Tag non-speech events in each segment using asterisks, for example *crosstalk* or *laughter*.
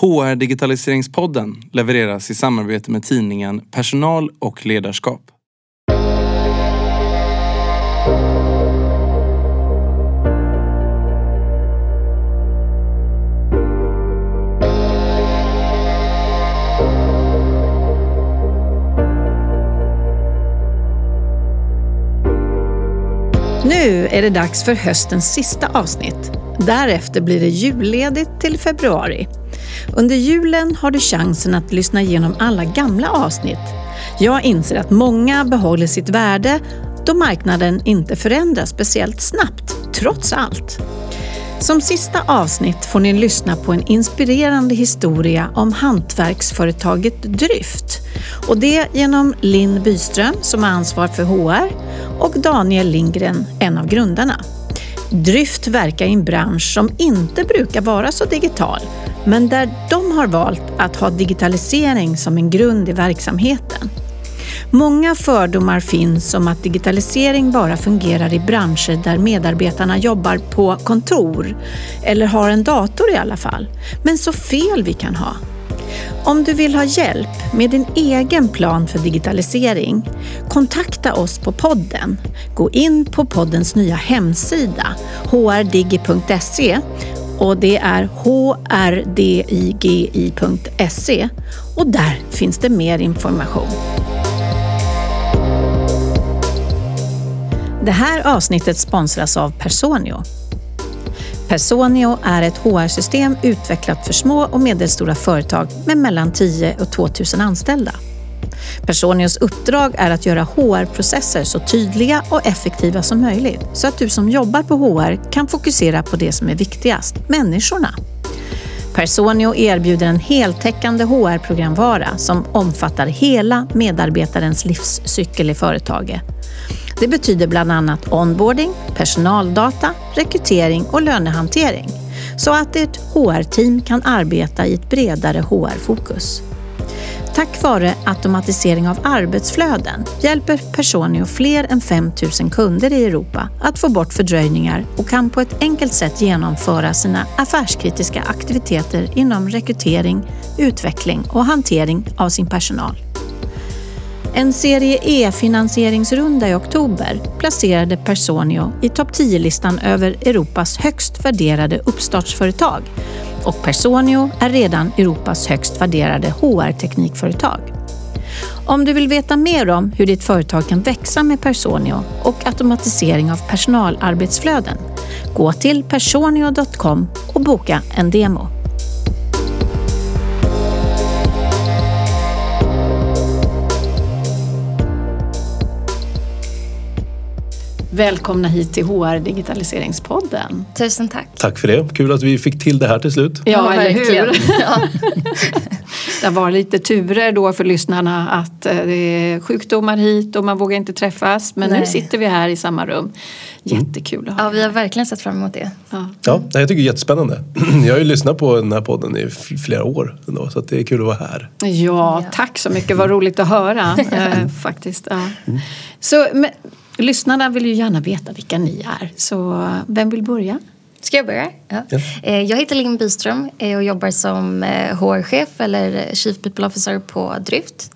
HR Digitaliseringspodden levereras i samarbete med tidningen Personal och ledarskap. Nu är det dags för höstens sista avsnitt. Därefter blir det julledigt till februari. Under julen har du chansen att lyssna igenom alla gamla avsnitt. Jag inser att många behåller sitt värde då marknaden inte förändras speciellt snabbt, trots allt. Som sista avsnitt får ni lyssna på en inspirerande historia om hantverksföretaget Dryft. Och det genom Linn Byström som har ansvar för HR och Daniel Lindgren, en av grundarna. Dryft verkar i en bransch som inte brukar vara så digital, men där de har valt att ha digitalisering som en grund i verksamheten. Många fördomar finns om att digitalisering bara fungerar i branscher där medarbetarna jobbar på kontor eller har en dator i alla fall. Men så fel vi kan ha. Om du vill ha hjälp med din egen plan för digitalisering, kontakta oss på podden. Gå in på poddens nya hemsida, hrdigi.se och det är hrdigi.se och där finns det mer information. Det här avsnittet sponsras av Personio. Personio är ett HR-system utvecklat för små och medelstora företag med mellan 10 och 2000 anställda. Personios uppdrag är att göra HR-processer så tydliga och effektiva som möjligt så att du som jobbar på HR kan fokusera på det som är viktigast, människorna. Personio erbjuder en heltäckande HR-programvara som omfattar hela medarbetarens livscykel i företaget. Det betyder bland annat onboarding, personaldata, rekrytering och lönehantering så att ert HR-team kan arbeta i ett bredare HR-fokus. Tack vare automatisering av arbetsflöden hjälper Personio fler än 5 000 kunder i Europa att få bort fördröjningar och kan på ett enkelt sätt genomföra sina affärskritiska aktiviteter inom rekrytering, utveckling och hantering av sin personal. En serie E-finansieringsrunda i oktober placerade Personio i topp 10-listan över Europas högst värderade uppstartsföretag och Personio är redan Europas högst värderade HR-teknikföretag. Om du vill veta mer om hur ditt företag kan växa med Personio och automatisering av personalarbetsflöden, gå till personio.com och boka en demo. Välkomna hit till HR Digitaliseringspodden. Tusen tack. Tack för det. Kul att vi fick till det här till slut. Ja, ja eller hur? Ja. *laughs* det var lite turer då för lyssnarna att eh, det är sjukdomar hit och man vågar inte träffas. Men Nej. nu sitter vi här i samma rum. Jättekul att ha Ja, vi har verkligen sett fram emot det. Ja, ja jag tycker det är jättespännande. *clears throat* Jag har ju lyssnat på den här podden i flera år ändå, så det är kul att vara här. Ja, tack så mycket. Vad roligt att höra *laughs* eh, faktiskt. Ja. Mm. Så, men, Lyssnarna vill ju gärna veta vilka ni är, så vem vill börja? Ska jag börja? Ja. ja. Eh, jag heter Linn Byström eh, och jobbar som HR-chef eh, eller Chief People Officer på Dryft.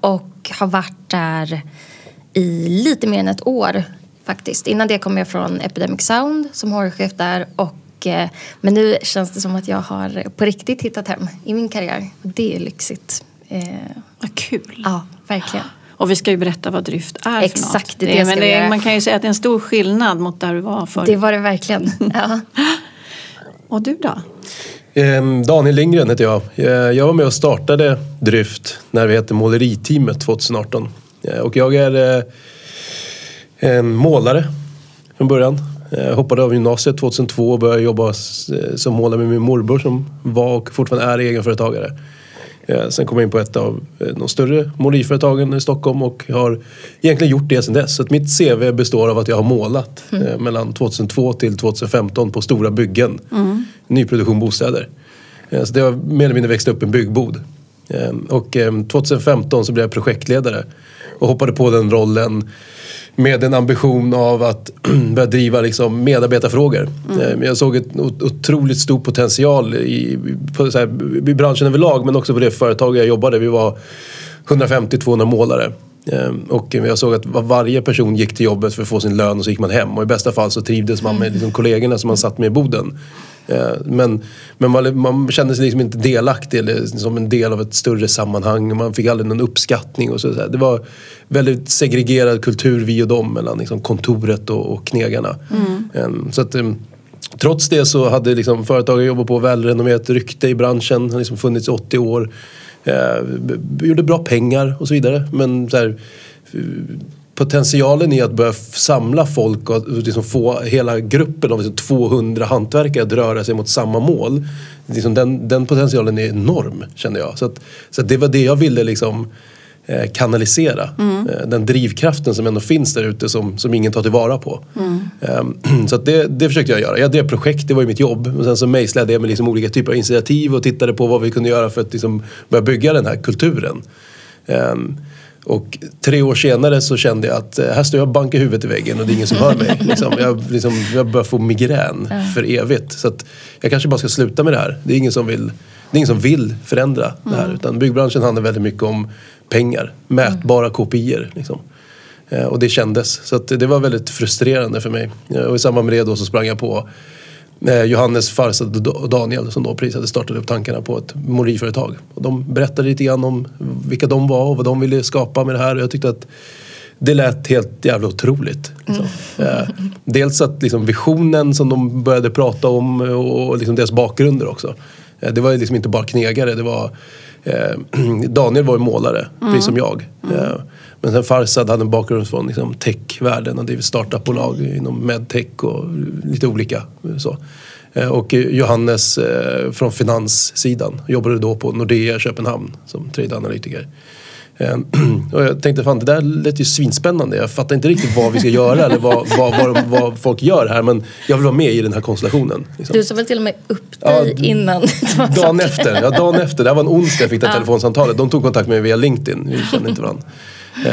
Och har varit där i lite mer än ett år faktiskt. Innan det kom jag från Epidemic Sound som HR-chef där. Och, men nu känns det som att jag har på riktigt hittat hem i min karriär. Det är lyxigt. Vad kul! Ja, verkligen. Och vi ska ju berätta vad Dryft är Exakt, för något. det, det, men det, man kan ju säga att det är en stor skillnad mot där du var förr. Det var det verkligen. Ja. *laughs* och du då? Ehm, Daniel Lindgren heter jag. Eh, jag var med och startade Dryft när vi hette Måleriteamet 2018. Eh, och jag är eh, en målare från början. Jag hoppade av gymnasiet 2002 och började jobba som målare med min morbror som var och fortfarande är egenföretagare. Eh, sen kom jag in på ett av eh, de större måleriföretagen i Stockholm och har egentligen gjort det sedan dess. Så mitt CV består av att jag har målat mm. Eh, mellan 2002 till 2015 på stora byggen. Mm. Nyproduktion bostäder. Så det har mer eller mindre växt upp en byggbod. Och 2015 så blev jag projektledare och hoppade på den rollen med en ambition av att *clears throat* börja driva liksom medarbetarfrågor. Mm. Jag såg ett otroligt stor potential i, på, så här, i branschen överlag men också på det företag jag jobbade. Vi var 150-200 målare. Ehm, och jag såg att varje person gick till jobbet för att få sin lön och så gick man hem. Och i bästa fall så trivdes man med liksom kollegorna som man satt med i boden. Ehm, men, men man, man kände sig liksom inte delaktig eller som en del av ett större sammanhang. Man fick aldrig någon uppskattning. Och så, Det var väldigt segregerad kultur vi och dem mellan liksom kontoret och, och knegarna. Mm. Ehm, så att, Trots det så hade liksom företaget jobbat på välrenommerat rykte i branschen. har liksom funnits i 80 år. Eh, gjorde bra pengar och så vidare. Men så här, potentialen i att börja samla folk och liksom få hela gruppen av liksom 200 hantverkare att röra sig mot samma mål. Liksom den, den potentialen är enorm känner jag. Så, att, så att det var det jag ville liksom Eh, kanalisera. Mm. Eh, den drivkraften som ändå finns där ute som, som ingen tar tillvara på. Mm. Ehm, *clears throat* så det, det försökte jag göra. Jag drev projekt, det var ju mitt jobb. Och sen så mejslade jag med liksom olika typer av initiativ och tittade på vad vi kunde göra för att liksom börja bygga den här kulturen. Ehm, och tre år senare så kände jag att eh, här står jag och bankar huvudet i väggen och det är ingen som hör mig. *laughs* Liksom, jag, liksom, jag börjar få migrän för evigt. Så jag kanske bara ska sluta med det här. Det är ingen som vill, det är ingen som vill förändra det här. Mm. Utan byggbranschen handlar väldigt mycket om pengar. Mätbara mm. kopior. Liksom. Eh, och det kändes. Så det var väldigt frustrerande för mig. Eh, och i samband med det då så sprang jag på Johannes Farsad och Daniel som då precis hade startat upp tankarna på ett måleriföretag. Och de berättade lite grann om vilka de var och vad de ville skapa med det här. Och jag tyckte att det lät helt jävla otroligt. Liksom. Mm. dels att liksom, visionen som de började prata om och liksom deras bakgrunder också. det var liksom inte bara knegare. Det var Eh, *clears throat* Daniel var ju målare, mm. precis som jag. Mm. Eh, men sen Farsad hade en bakgrund från liksom, techvärlden och drivit startupbolag inom medtech och lite olika. Så. Eh, och Johannes från finanssidan jobbade då på Nordea Köpenhamn som tradeanalytiker. Ehm, *clears throat* och jag tänkte fan det där lät ju svinspännande. Jag fattar inte riktigt vad vi ska göra eller vad, *laughs* vad, vad, vad, folk gör här. Men jag vill vara med i den här konstellationen. Liksom. Du sa väl till och med upp dig ja, innan? *laughs* Dagen efter. Ja, dagen efter. Det här var en onsdag jag fick det ja. telefonsamtalet. De tog kontakt med mig via LinkedIn. Vi kände inte varandra.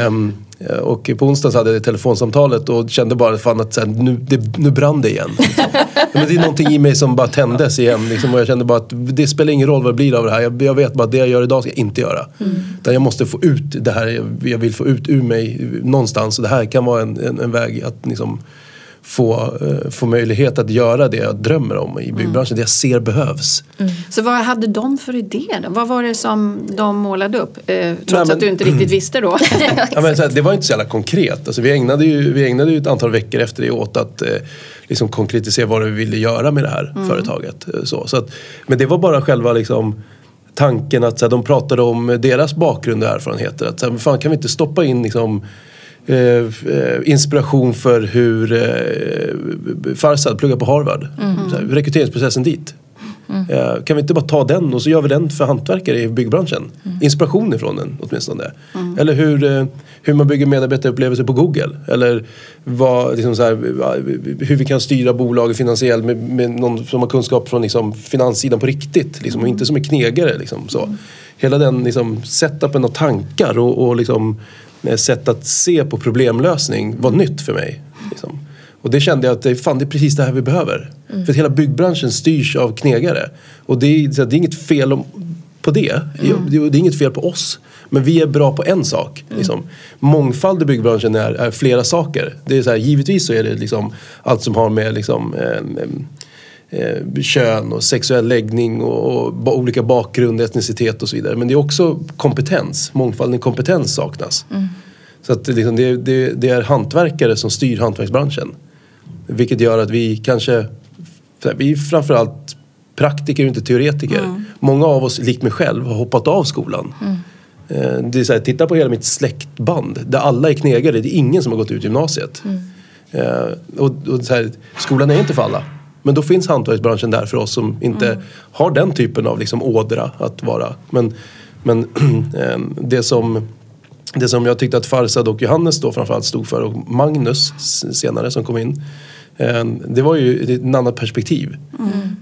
Um, och på onsdagen så hade jag telefonsamtalet och kände bara fan att här, nu, det, nu brann det igen. Liksom. *laughs* Men det är någonting i mig som bara tändes igen. Liksom, och jag kände bara att det spelar ingen roll vad det blir av det här. Jag, jag vet bara att det jag gör idag ska jag inte göra. Mm. Utan jag måste få ut det här jag vill få ut ur mig någonstans. Och det här kan vara en, en, en väg att liksom, få, uh, få möjlighet att göra det jag drömmer om i byggbranschen. Mm. Det jag ser behövs. Mm. Så vad hade de för idé då? Vad var det som de målade upp? Eh, trots Nej, men, att du inte riktigt visste då. *laughs* *laughs* ja, men, här, det var inte så jävla konkret. Alltså, vi, ägnade ju, vi ägnade ju ett antal veckor efter det åt att eh, liksom konkretisera vad vi ville göra med det här mm. företaget. Eh, så, så att, men det var bara själva liksom, tanken att så här, de pratade om deras bakgrund och erfarenheter. Att, så här, fan, kan vi inte stoppa in liksom, Eh, eh, inspiration för hur eh, Farsad pluggar på Harvard. Mm. Här, rekryteringsprocessen dit. Mm. Eh, kan vi inte bara ta den och så gör vi den för hantverkare i byggbranschen? Mm. Inspiration ifrån den åtminstone. Mm. Eller hur, eh, hur man bygger medarbetarupplevelser på Google. Eller vad, liksom så här, hur vi kan styra bolaget finansiellt med, med någon som har kunskap från liksom, finanssidan på riktigt. Liksom, och inte som en knegare. Liksom, så. Mm. Hela den liksom, setupen av tankar och, och liksom, Eh, sätt att se på problemlösning var nytt för mig. Liksom. Och det kände jag att det, fan, det är precis det här vi behöver. Mm. För att hela byggbranschen styrs av knegare. Och det är, det är inget fel om, på det. Mm. Det, är inget fel på oss. Men vi är bra på en sak. Mm. Liksom. Mångfald i byggbranschen är, är, flera saker. Det är så här, givetvis så är det liksom allt som har med liksom, eh, eh, kön och sexuell läggning och, och, olika bakgrund, etnicitet och så vidare. Men det är också kompetens. Mångfalden kompetens saknas. Mm. Så att liksom det, det, det, är hantverkare som styr hantverksbranschen. Vilket gör att vi kanske, vi är framförallt praktiker och inte teoretiker. Mm. Många av oss, likt mig själv, har hoppat av skolan. Mm. Eh, det är så här, titta på hela mitt släktband där alla är knegare. Det är ingen som har gått ut gymnasiet. Mm. Eh, och, och här, skolan är inte för alla. Men då finns hantverksbranschen där för oss som inte mm. har den typen av liksom ådra att vara. Men, men *clears throat* ehm, det, som, det som jag tyckte att Farsad och Johannes då framförallt stod för och Magnus senare som kom in. Eh, Det var ju ett annat perspektiv.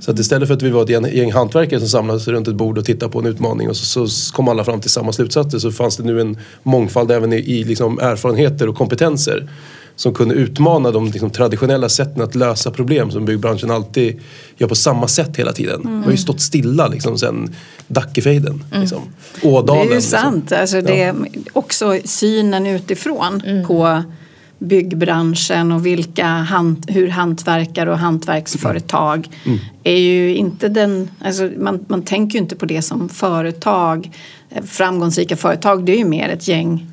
Så att istället för att vi var ett gäng- gäng hantverkare som samlades runt ett bord och tittade på en utmaning och så, så kom alla fram till samma slutsatser så fanns det nu en mångfald även i, i liksom erfarenheter och kompetenser som kunde utmana de liksom, traditionella sätten att lösa problem som byggbranschen alltid gör på samma sätt hela tiden. Vi har ju stått stilla liksom, sen Dackefejden. Liksom. Ådalen. Det är ju liksom. sant. Alltså det är också synen utifrån på byggbranschen och vilka hant, hur hantverkare och hantverksföretag är ju inte den... Alltså man, man tänker ju inte på det som företag. Framgångsrika företag det är ju mer ett gäng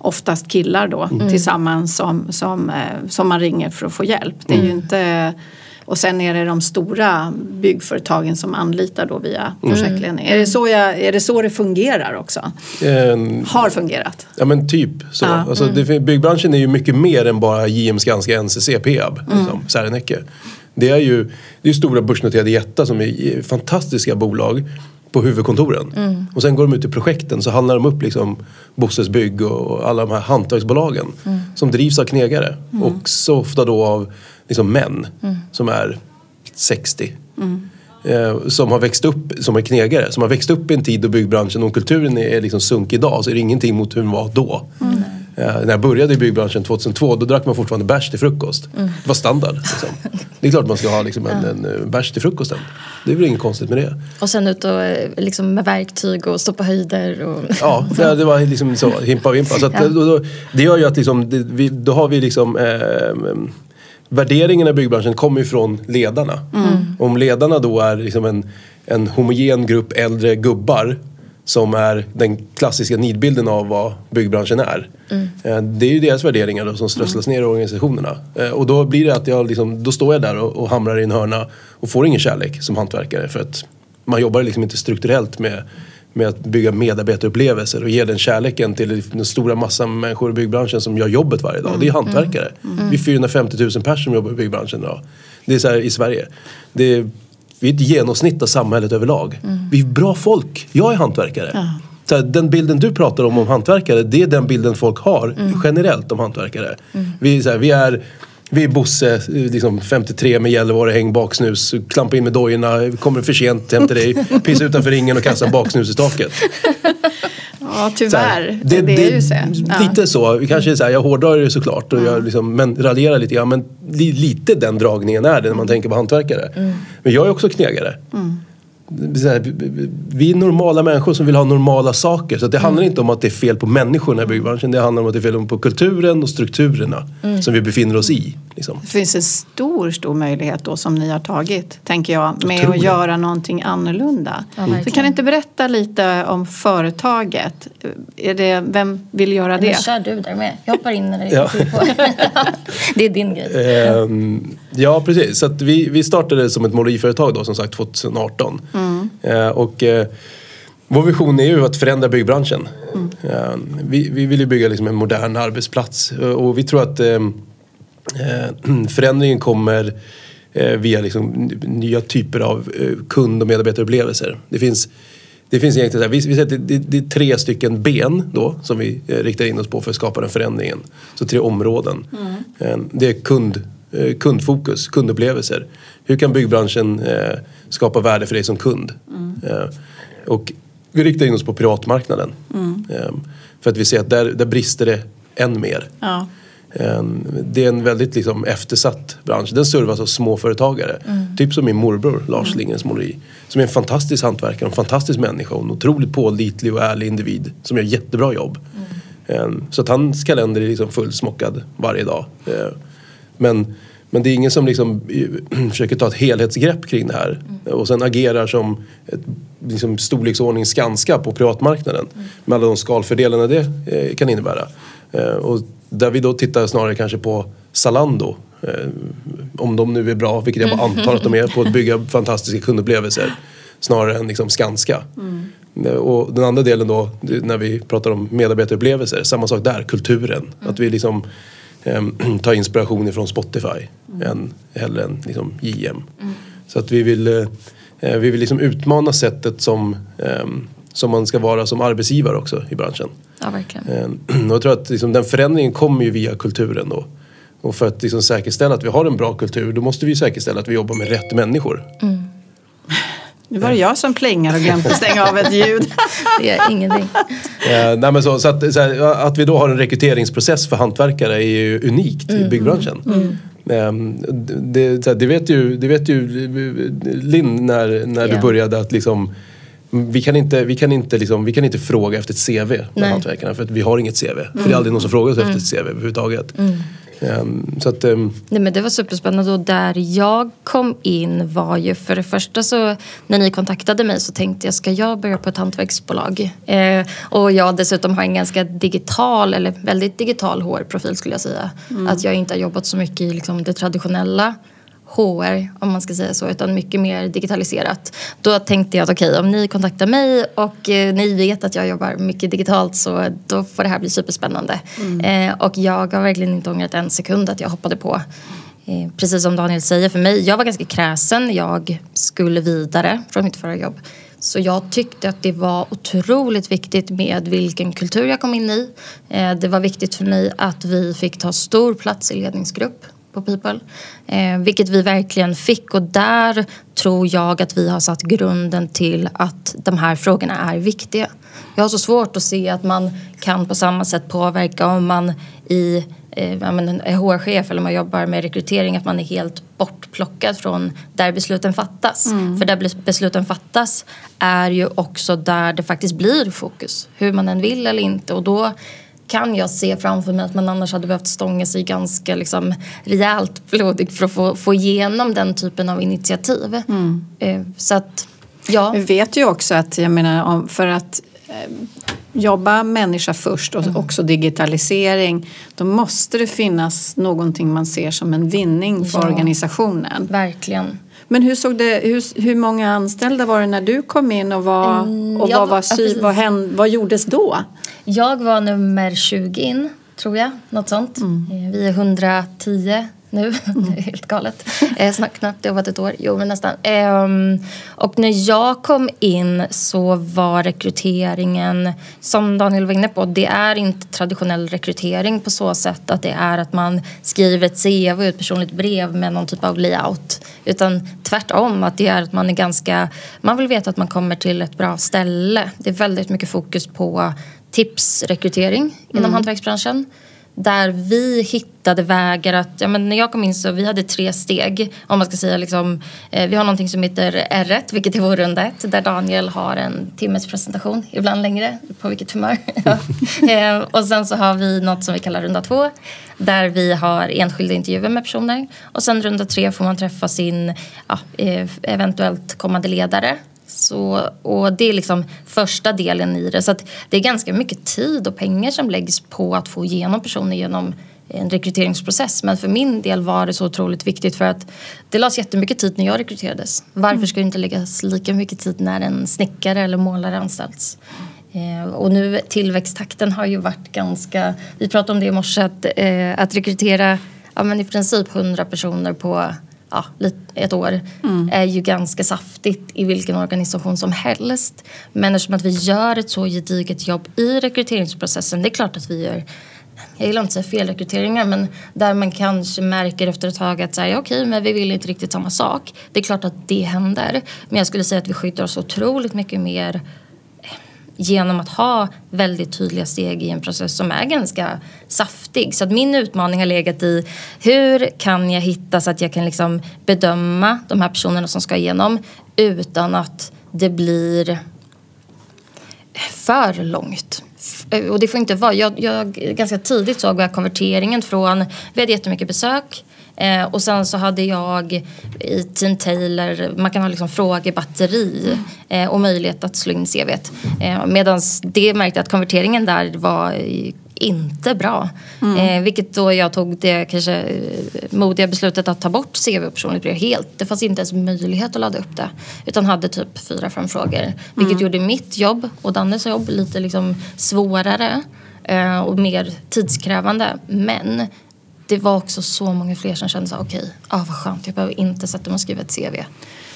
oftast killar då tillsammans som, som, eh, som man ringer för att få hjälp. Det är ju inte... Och sen är det de stora byggföretagen som anlitar då via projektledning. Är, det så jag, är det så det fungerar också? Eh, Har fungerat? Ja men typ så. Ja. Alltså, det, byggbranschen är ju mycket mer än bara JM Skanska, NCC, Peab, liksom, Serneke. Det är ju det är stora börsnoterade jättar som är fantastiska bolag på huvudkontoren. Och sen går de ut i projekten så handlar de upp liksom Bosses bygg och alla de här hantverksbolagen som drivs av knegare. Och så ofta då av liksom män som är 60. Eh, som har växt upp, som är knegare, som har växt upp i en tid då byggbranschen och kulturen är, liksom sunk idag så är det ingenting mot hur den var då. Eh, när jag började i byggbranschen 2002 då drack man fortfarande bärs till frukost. Det var standard. Liksom. Det är klart man ska ha liksom, en, en eh, bärs till frukosten. Det är väl inget konstigt med det. Och sen ut och eh, liksom med verktyg och stå på höjder. Och... Ja, det, var liksom så himpa och vimpa. Så att, Ja. då, då, det gör ju att liksom, det, vi, då har vi liksom eh, Värderingarna i byggbranschen kommer ju från ledarna. Om ledarna då är liksom en, en homogen grupp äldre gubbar som är den klassiska nidbilden av vad byggbranschen är. Eh, Det är ju deras värderingar då, som strösslas ner i organisationerna. Eh, Och då blir det att jag liksom, då står jag där och, och hamrar i en hörna och får ingen kärlek som hantverkare för att man jobbar liksom inte strukturellt med, med att bygga medarbetarupplevelser och ge den kärleken till den stora massan människor i byggbranschen som gör jobbet varje dag. Det är hantverkare. Vi är 450 000 personer som jobbar i byggbranschen idag. Det är så här i Sverige. Det är, vi är ett genomsnitt av samhället överlag. Vi är bra folk. Jag är hantverkare. Så här, den bilden du pratar om om hantverkare, det är den bilden folk har generellt om hantverkare. Vi, är så här, vi är vi är Bosse, liksom 53 med Gällivare, häng baksnus, klampa in med dojorna, kommer för sent hem till dig, *laughs* pissa utanför ringen och kasta en baksnus i taket. *laughs* Ja, tyvärr. Det, det, är ju så. Ja. Lite så. Kanske så här, jag hårdrar det såklart, och jag liksom, men raljerar lite grann. Men li, lite den dragningen är det när man tänker på hantverkare. Men jag är också knegare. Så här, vi är normala människor som vill ha normala saker. Så det handlar inte om att det är fel på människorna i byggbranschen. Det handlar om att det är fel på kulturen och strukturerna som vi befinner oss i. Liksom. Det finns en stor, stor möjlighet då som ni har tagit, tänker jag, med tror att det. göra någonting annorlunda. Ja, så kan du inte berätta lite om företaget? Är det, vem vill göra Men det? kör du där med. Jag hoppar in när det Ja. är på. *laughs* Det är din grej. Ehm, ja, precis. Så att vi, vi startade som ett måleriföretag då, som sagt 2018. Eh, och eh, vår vision är ju att förändra byggbranschen. Ehm, vi, vi vill ju bygga liksom en modern arbetsplats. Och vi tror att ehm, eh, *clears throat* förändringen kommer eh, via liksom nya typer av eh, kund och medarbetarupplevelser. Det finns det finns egentligen så här, vi, vi säger att det, det, det är tre stycken ben då som vi eh, riktar in oss på för att skapa den förändringen. Så tre områden. Eh, det är kund, eh, kundfokus, kundupplevelser. Hur kan byggbranschen eh, skapa värde för dig som kund? Eh, och vi riktar in oss på privatmarknaden. Eh, för att vi ser att där, där brister det än mer. Ja. En- Det är en väldigt liksom eftersatt bransch. Den servas av småföretagare. Typ som min morbror Lars Lindgrens måleri. Som är en fantastisk hantverkare, en fantastisk människa och en otroligt pålitlig och ärlig individ. Som gör jättebra jobb. En- Så att hans kalender är liksom fullsmockad varje dag. Eh, Men, men det är ingen som liksom *clears throat* försöker ta ett helhetsgrepp kring det här. Och sen agerar som ett liksom storleksordning Skanska på privatmarknaden. Med alla de skalfördelarna det eh, kan innebära. Och där vi då tittar snarare kanske på Zalando. Eh, om de nu är bra, vilket jag bara antar att de är, på att *laughs* bygga fantastiska kundupplevelser. Snarare än liksom Skanska. Eh, Och den andra delen då, när vi pratar om medarbetarupplevelser, samma sak där, kulturen. Att vi liksom ehm, *clears throat* tar inspiration ifrån Spotify än, hellre än liksom JM. Så att vi vill, eh, vi vill liksom utmana sättet som, ehm, som man ska vara som arbetsgivare också i branschen. Ja, verkligen. Eh, *clears throat* Och jag tror att liksom den förändringen kommer ju via kulturen då. Och för att liksom säkerställa att vi har en bra kultur då måste vi säkerställa att vi jobbar med rätt människor. Mm. Nu var det jag som plingar och glömde stänga av ett ljud. *laughs* Det gör ingenting. Eh, nej, men så, så, att, så här, att vi då har en rekryteringsprocess för hantverkare är ju unikt i byggbranschen. Eh, det, så här, det, vet ju, det vet ju Linn när, när du Ja. började att liksom vi kan inte, vi kan inte, liksom, vi kan inte fråga efter ett CV bland hantverkarna för att vi har inget CV. För det är aldrig någon som frågar oss efter ett CV överhuvudtaget. Ehm, så att, ehm, Nej, men det var superspännande och där jag kom in var ju för det första så när ni kontaktade mig så tänkte jag ska jag börja på ett hantverksbolag? Eh, och jag dessutom har en ganska digital eller väldigt digital HR-profil skulle jag säga. Att jag inte har jobbat så mycket i liksom, det traditionella HR om man ska säga så utan mycket mer digitaliserat. Då tänkte jag att okej om ni kontaktar mig och eh, ni vet att jag jobbar mycket digitalt så då får det här bli superspännande. Eh, och jag har verkligen inte ångrat en sekund att jag hoppade på. Eh, precis som Daniel säger, för mig, jag var ganska kräsen. Jag skulle vidare från mitt förra jobb. Så jag tyckte att det var otroligt viktigt med vilken kultur jag kom in i. Eh, det var viktigt för mig att vi fick ta stor plats i ledningsgrupp på People. Eh, vilket vi verkligen fick och där tror jag att vi har satt grunden till att de här frågorna är viktiga. Jag har så svårt att se att man kan på samma sätt påverka om man i eh, HR-chef eller man jobbar med rekrytering att man är helt bortplockad från där besluten fattas. För där bes- besluten fattas är ju också där det faktiskt blir fokus. Hur man än vill eller inte och då kan jag se framför mig att man annars hade behövt stånga sig ganska liksom, rejält blodig för att få, få igenom den typen av initiativ. Eh, Så att, ja. Vi vet ju också att, jag menar, för att eh, jobba människa först och också digitalisering, då måste det finnas någonting man ser som en vinning för Ja. organisationen. Verkligen. Men hur, såg det, hur, hur många anställda var det när du kom in och, vad, Mm, och jag vad, var- ja, sy, precis. vad, hän, vad gjordes då? Jag var nummer 20 in, tror jag. Något sånt. Eh, Vi är 110 nu. *laughs* Det är helt galet. Eh, snart, knappt jobbat ett år. Jo, men nästan. Ehm, och när jag kom in så var rekryteringen, som Daniel var inne på, det är inte traditionell rekrytering på så sätt att det är att man skriver ett CV och ett personligt brev med någon typ av layout. Utan tvärtom, att det är att man är ganska, man vill veta att man kommer till ett bra ställe. Det är väldigt mycket fokus på tipsrekrytering inom hantverksbranschen. Där vi hittade vägar att, ja, men när jag kom in så vi hade tre steg. Om man ska säga liksom, eh, vi har någonting som heter R1, vilket är vår runda ett. Där Daniel har en timmes presentation, ibland längre, på vilket humör. *laughs* Eh, och sen så har vi något som vi kallar runda två. Där vi har enskilda intervjuer med personer. Och sen runda tre får man träffa sin ja, eh, eventuellt kommande ledare. Så, och det är liksom första delen i det. Så att det är ganska mycket tid och pengar som läggs på att få igenom personer genom en rekryteringsprocess. Men för min del var det så otroligt viktigt för att det lades jättemycket tid när jag rekryterades. Varför ska det inte läggas lika mycket tid när en snickare eller målare anställs? Eh, och nu tillväxttakten har ju varit ganska... Vi pratade om det i morse att, eh, att rekrytera ja, men i princip 100 personer på ja, ett år är ju ganska saftigt i vilken organisation som helst. Men eftersom att vi gör ett så gediget jobb i rekryteringsprocessen, det är klart att vi gör jag gillar inte att säga felrekryteringar men där man kanske märker efter ett tag att så här, okej men vi vill inte riktigt samma sak. Det är klart att det händer. Men jag skulle säga att vi skyddar oss otroligt mycket mer genom att ha väldigt tydliga steg i en process som är ganska saftig. Så att min utmaning har legat i hur kan jag hitta så att jag kan liksom bedöma de här personerna som ska igenom utan att det blir för långt. Och det får inte vara. Jag, jag, ganska tidigt såg jag konverteringen från, vi hade jättemycket besök eh, och sen så hade jag i Team Taylor, man kan ha liksom frågebatteri eh, och möjlighet att slå in CVt. Eh, Medan det märkte jag att konverteringen där var inte bra. Eh, vilket då jag tog det kanske eh, modiga beslutet att ta bort CV och personligt brev helt. Det fanns inte ens möjlighet att ladda upp det. Utan hade typ fyra, fem frågor. Vilket gjorde mitt jobb och Dannes jobb lite liksom svårare eh, och mer tidskrävande. Men det var också så många fler som kände så okej, okay, ah, vad skönt, jag behöver inte sätta mig och skriva ett CV.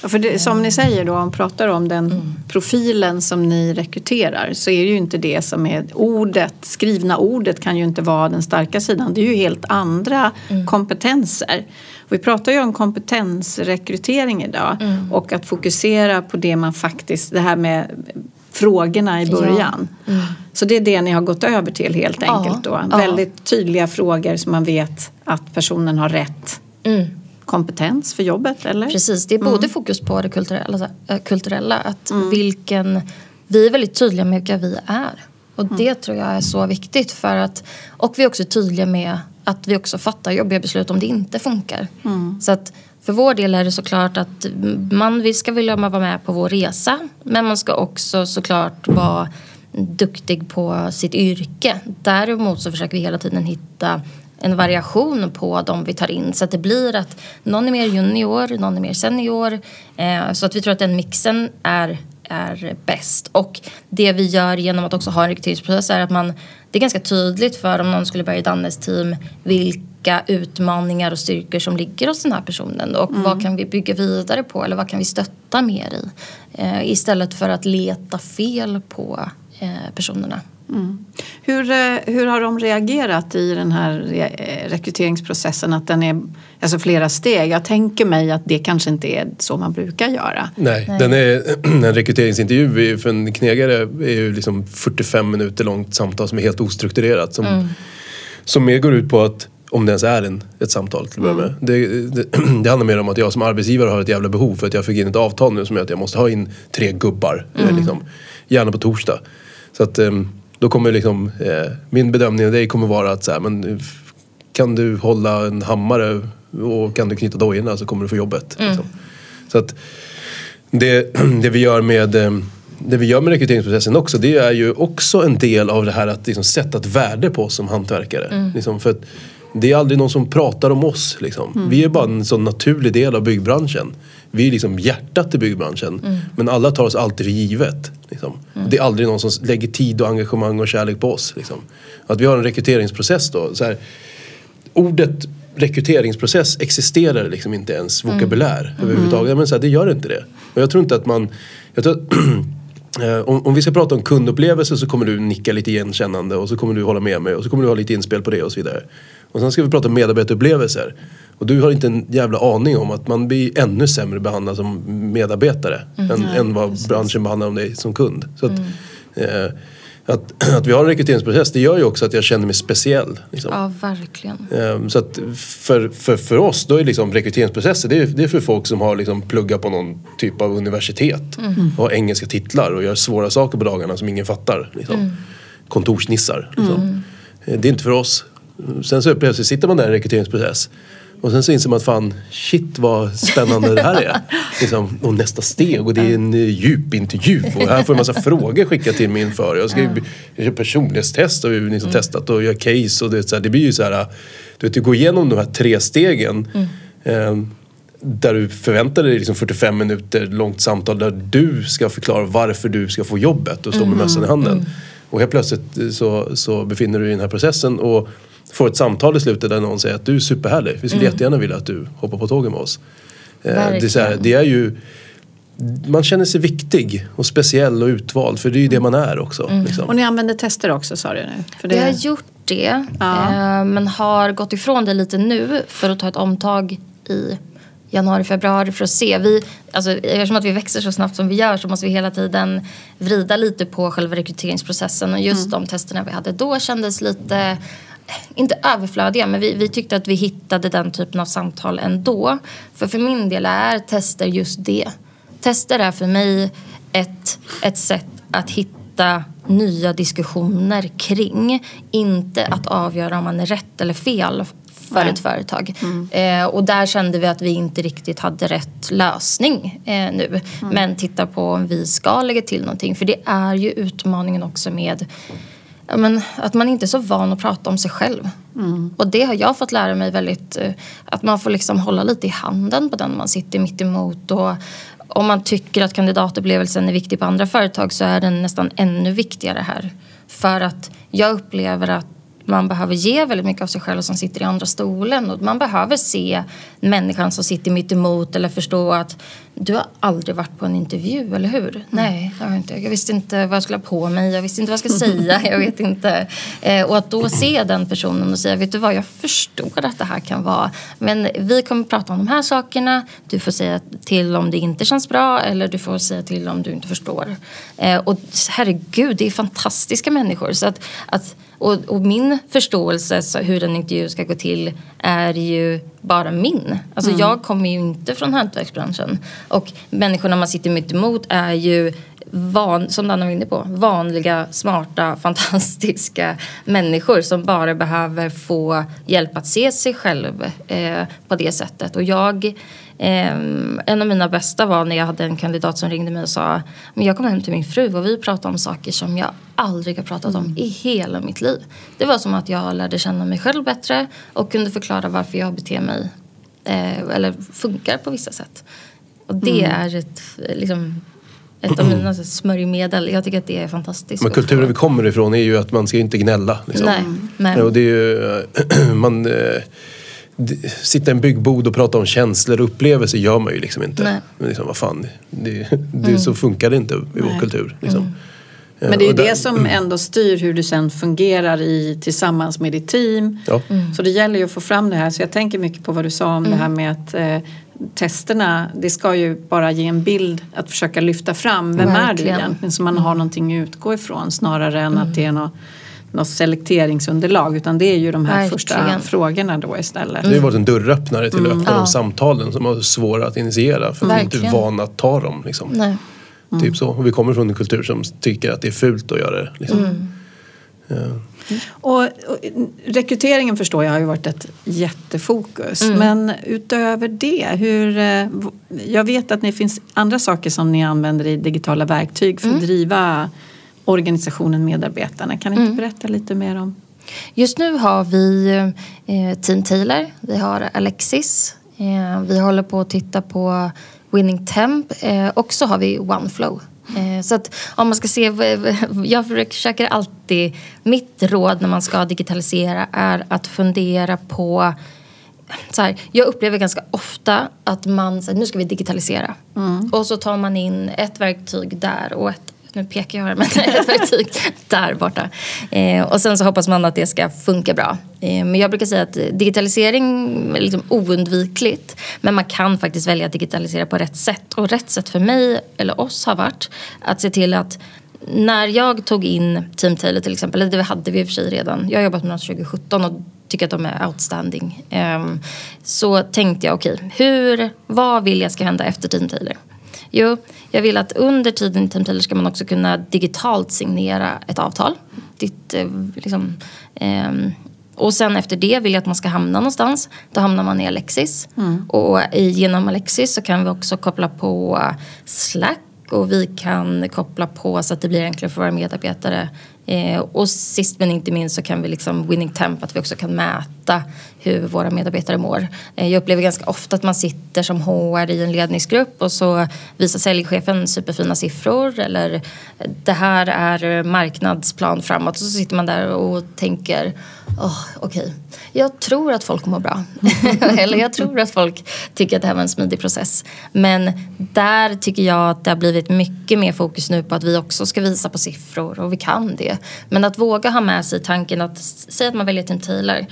Ja, för det, som ni säger då, om pratar om den mm. profilen som ni rekryterar så är det ju inte det som är ordet, skrivna ordet kan ju inte vara den starka sidan. Det är ju helt andra mm. kompetenser. Vi pratar ju om kompetensrekrytering idag mm. och att fokusera på det man faktiskt, det här med frågorna i början. Ja. Mm. Så det är det ni har gått över till helt enkelt då. Ja. Väldigt tydliga frågor så man vet att personen har rätt mm. kompetens för jobbet eller? Precis, det är både mm. fokus på det kulturella, äh, kulturella att mm. vilken, vi är väldigt tydliga med vilka vi är. Och mm. det tror jag är så viktigt för att, och vi är också tydliga med att vi också fattar jobbiga beslut om det inte funkar. Mm. Så att för vår del är det såklart att man vi ska vilja vara med på vår resa men man ska också såklart vara duktig på sitt yrke. Däremot så försöker vi hela tiden hitta en variation på de vi tar in så att det blir att någon är mer junior, någon är mer senior. Eh, så att vi tror att den mixen är, är bäst. Och det vi gör genom att också ha en rekryteringsprocess är att man det är ganska tydligt för om någon skulle börja i Dannes team vilka utmaningar och styrkor som ligger hos den här personen och mm. vad kan vi bygga vidare på eller vad kan vi stötta mer i eh, istället för att leta fel på eh, personerna. Mm. Hur, eh, hur har de reagerat i den här eh, rekryteringsprocessen? Att den är alltså flera steg. Jag tänker mig att det kanske inte är så man brukar göra. Nej, Nej. Den är, *clears throat* en rekryteringsintervju för en knegare är ju liksom 45 minuter långt samtal som är helt ostrukturerat. Som, mm. som mer går ut på att om det ens är en, ett samtal till att börja med. Det, det, *clears throat* det, handlar mer om att jag som arbetsgivare har ett jävla behov för att jag fick in ett avtal nu som gör att jag måste ha in tre gubbar. Mm. Liksom, gärna på torsdag. Så att um, då kommer liksom, eh, min bedömning av dig kommer vara att så här, men, kan du hålla en hammare och kan du knyta dojorna så kommer du få jobbet. Mm. Liksom. Så att det, *clears throat* det, vi gör med eh, det vi gör med rekryteringsprocessen också det är ju också en del av det här att liksom sätta ett värde på oss som hantverkare. Mm. Liksom, för det är aldrig någon som pratar om oss. Liksom. Mm. Vi är bara en sån naturlig del av byggbranschen. Vi är liksom hjärtat i byggbranschen. Mm. Men alla tar oss alltid för givet. Liksom. Mm. Det är aldrig någon som lägger tid och engagemang och kärlek på oss. Liksom. Att vi har en rekryteringsprocess då. Så här, ordet rekryteringsprocess existerar liksom inte ens mm. vokabulär mm. överhuvudtaget. Men så här, det gör inte det. Och jag tror inte att man... *clears throat* Eh, om, om, vi ska prata om kundupplevelse så kommer du nicka lite igenkännande och så kommer du hålla med mig och så kommer du ha lite inspel på det och så vidare. Och sen ska vi prata om medarbetarupplevelser. Och du har inte en jävla aning om att man blir ännu sämre behandlad som medarbetare mm. än, ja, än vad precis. branschen behandlar om dig som kund. Så att, mm. eh, att, *clears throat* att vi har en rekryteringsprocess det gör ju också att jag känner mig speciell. Liksom. Ja, verkligen. Eh, så att för, för, för oss då är liksom rekryteringsprocesser det är, det är för folk som har liksom pluggat på någon typ av universitet mm. och har engelska titlar och gör svåra saker på dagarna som ingen fattar. Liksom. Mm. Kontorsnissar. Liksom. Mm. Eh, det är inte för oss. Sen så plötsligt sitter man där i en rekryteringsprocess och sen så inser man att fan, shit vad spännande det här är. *laughs* Liksom, och nästa steg och det är en djup intervju och här får jag en massa frågor skickat till mig inför. Jag ska göra personlighetstest och vi har liksom mm. testat och göra case och det, så här, det blir ju så här, du vet, du går igenom de här tre stegen. Mm. Eh, där du förväntar dig liksom 45 minuter långt samtal där du ska förklara varför du ska få jobbet och stå med mm. mössan i handen. Mm. Och helt plötsligt så, så befinner du dig i den här processen och får ett samtal i slutet där någon säger att du är superhärlig. Vi skulle mm. jättegärna vilja att du hoppar på tåget med oss. Eh, det är, så här, det är ju man känner sig viktig och speciell och utvald för det är ju det man är också. Mm. Liksom. Och ni använder tester också sa du nu? För det... Vi har gjort det ja. Eh, men har gått ifrån det lite nu för att ta ett omtag i januari, februari för att se. Vi, alltså, eftersom att vi växer så snabbt som vi gör så måste vi hela tiden vrida lite på själva rekryteringsprocessen och just mm. de testerna vi hade då kändes lite inte överflödiga, men vi, vi tyckte att vi hittade den typen av samtal ändå. För för min del är tester just det. Tester är för mig ett, ett sätt att hitta nya diskussioner kring. Inte att avgöra om man är rätt eller fel för ett företag. Mm. Eh, och där kände vi att vi inte riktigt hade rätt lösning eh, nu. Mm. Men titta på om vi ska lägga till någonting. För det är ju utmaningen också med ja, men, att man inte är så van att prata om sig själv. Mm. Och det har jag fått lära mig väldigt, eh, att man får liksom hålla lite i handen på den man sitter mitt emot. Och om man tycker att kandidatupplevelsen är viktig på andra företag så är den nästan ännu viktigare här. För att jag upplever att man behöver ge väldigt mycket av sig själv som sitter i andra stolen. Och man behöver se människan som sitter mitt emot eller förstå att du har aldrig varit på en intervju, eller hur? Mm. Nej, det har jag inte. Jag visste inte vad jag skulle ha på mig, jag visste inte vad jag skulle säga, jag vet inte. Eh, och att då se den personen och säga, vet du vad, jag förstår att det här kan vara. Men vi kommer prata om de här sakerna. Du får säga till om det inte känns bra eller du får säga till om du inte förstår. Eh, och herregud, det är fantastiska människor. Så att, att och, och, min förståelse så hur en intervju ska gå till är ju bara min. Alltså mm. jag kommer ju inte från hantverksbranschen. Och människorna man sitter mitt emot är ju van, som Danne var inne på, vanliga, smarta, *laughs* fantastiska människor som bara behöver få hjälp att se sig själv eh, på det sättet. Och jag, eh, en av mina bästa var när jag hade en kandidat som ringde mig och sa men jag kom hem till min fru och vi pratade om saker som jag aldrig har pratat om i hela mitt liv. Det var som att jag lärde känna mig själv bättre och kunde förklara varför jag beter mig eh, eller funkar på vissa sätt. Och det mm. är ett liksom, ett av mina smörjmedel. Jag tycker att det är fantastiskt. Men kulturen vi kommer ifrån är ju att man ska inte gnälla. Liksom. Nej, nej. Och det är ju, *clears throat* man, eh, sitta i en byggbod och prata om känslor och upplevelser gör man ju liksom inte. Nej. Men liksom, vad fan, det, det, mm. så funkar det inte i nej. vår kultur. Liksom. Mm. Men det är ju det som *clears throat* ändå styr hur du sen fungerar i, tillsammans med ditt team. Ja. Mm. Så det gäller ju att få fram det här. Så jag tänker mycket på vad du sa om mm. det här med att eh, testerna, det ska ju bara ge en bild att försöka lyfta fram. Vem Verkligen. är du egentligen? Så man har mm. någonting att utgå ifrån snarare än mm. att det är något något selekteringsunderlag utan det är ju de här Verkligen. första frågorna då istället. Det har varit en dörröppnare till att mm. öppna ja. de samtalen som är svåra att initiera för Verkligen. vi är inte vana att ta dem. Liksom. Nej. Mm. Typ så. Och vi kommer från en kultur som tycker att det är fult att göra det. Liksom. Mm. Ja. Och, och, rekryteringen förstår jag har ju varit ett jättefokus. Mm. Men utöver det, hur, eh, jag vet att det finns andra saker som ni använder i digitala verktyg för att mm. driva organisationen Medarbetarna. Kan ni inte mm. berätta lite mer om? Just nu har vi eh, Team Taylor, vi har Alexis, eh, vi håller på att titta på Winning Temp eh, och så har vi OneFlow. Eh, så att om man ska se, jag försöker alltid, mitt råd när man ska digitalisera är att fundera på så här, jag upplever ganska ofta att man säger nu ska vi digitalisera. Mm. Och så tar man in ett verktyg där och ett nu pekar jag här med ett *laughs* verktyg där borta. Eh, och sen så hoppas man att det ska funka bra. Eh, men jag brukar säga att digitalisering är liksom oundvikligt. Men man kan faktiskt välja att digitalisera på rätt sätt. Och rätt sätt för mig, eller oss, har varit att se till att när jag tog in Team Taylor till exempel, eller det hade vi i och för sig redan. Jag har jobbat med dem 2017 och tycker att de är outstanding. Um, så tänkte jag, okej, okay, vad vill jag ska hända efter Team Taylor? Jo, jag vill att under tiden i Team ska man också kunna digitalt signera ett avtal. Ditt, eh, liksom, eh, och sen efter det vill jag att man ska hamna någonstans. Då hamnar man i Alexis. Mm. Och genom Alexis så kan vi också koppla på Slack och vi kan koppla på så att det blir enklare för våra medarbetare Eh, och sist men inte minst så kan vi liksom winning temp, att vi också kan mäta hur våra medarbetare mår. Eh, jag upplever ganska ofta att man sitter som HR i en ledningsgrupp och så visar säljchefen superfina siffror eller eh, det här är marknadsplan framåt och så sitter man där och tänker oh, okej, okay. jag tror att folk mår bra. *laughs* eller jag tror att folk tycker att det här var en smidig process. Men där tycker jag att det har blivit mycket mer fokus nu på att vi också ska visa på siffror och vi kan det. Men att våga ha med sig tanken att säga att man väljer en Taylor.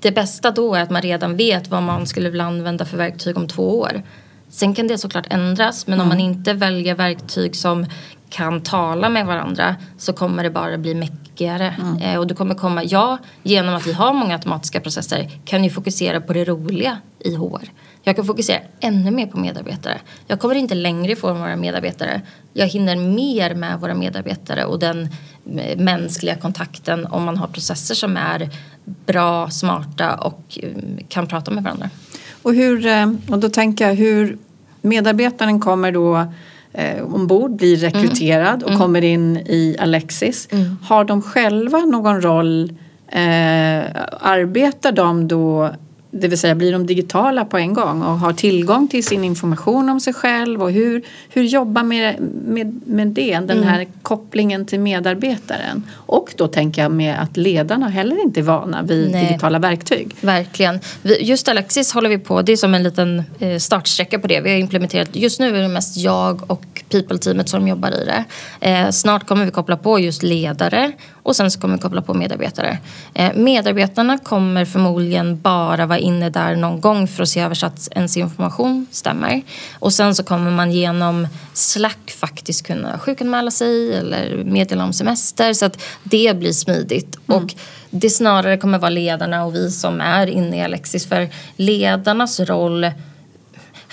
Det bästa då är att man redan vet vad man skulle vilja använda för verktyg om två år. Sen kan det såklart ändras men mm. om man inte väljer verktyg som kan tala med varandra så kommer det bara bli mäckigare. Mm. Eh, och du kommer komma, ja, genom att vi har många automatiska processer kan ju fokusera på det roliga i HR. Jag kan fokusera ännu mer på medarbetare. Jag kommer inte längre ifrån våra medarbetare. Jag hinner mer med våra medarbetare och den mänskliga kontakten om man har processer som är bra, smarta och mm, kan prata med varandra. Och, hur, eh, och då tänker jag hur medarbetaren kommer då eh, ombord, blir rekryterad och mm. kommer in i Alexis. Mm. Har de själva någon roll? Eh, arbetar de då det vill säga blir de digitala på en gång och har tillgång till sin information om sig själv och hur, hur jobba med, med, med det, den här mm. kopplingen till medarbetaren. Och då tänker jag med att ledarna heller inte är vana vid Nej. digitala verktyg. Verkligen. Just Alexis håller vi på, det är som en liten eh, startsträcka på det. Vi har implementerat, just nu är det mest jag och people-teamet som jobbar i det. Eh, snart kommer vi koppla på just ledare och sen så kommer vi koppla på medarbetare. Eh, medarbetarna kommer förmodligen bara vara inne där någon gång för att se över så att ens information stämmer. Och sen så kommer man genom Slack faktiskt kunna sjukanmäla sig eller meddela om semester så att det blir smidigt. Mm. Och det snarare kommer vara ledarna och vi som är inne i Alexis för ledarnas roll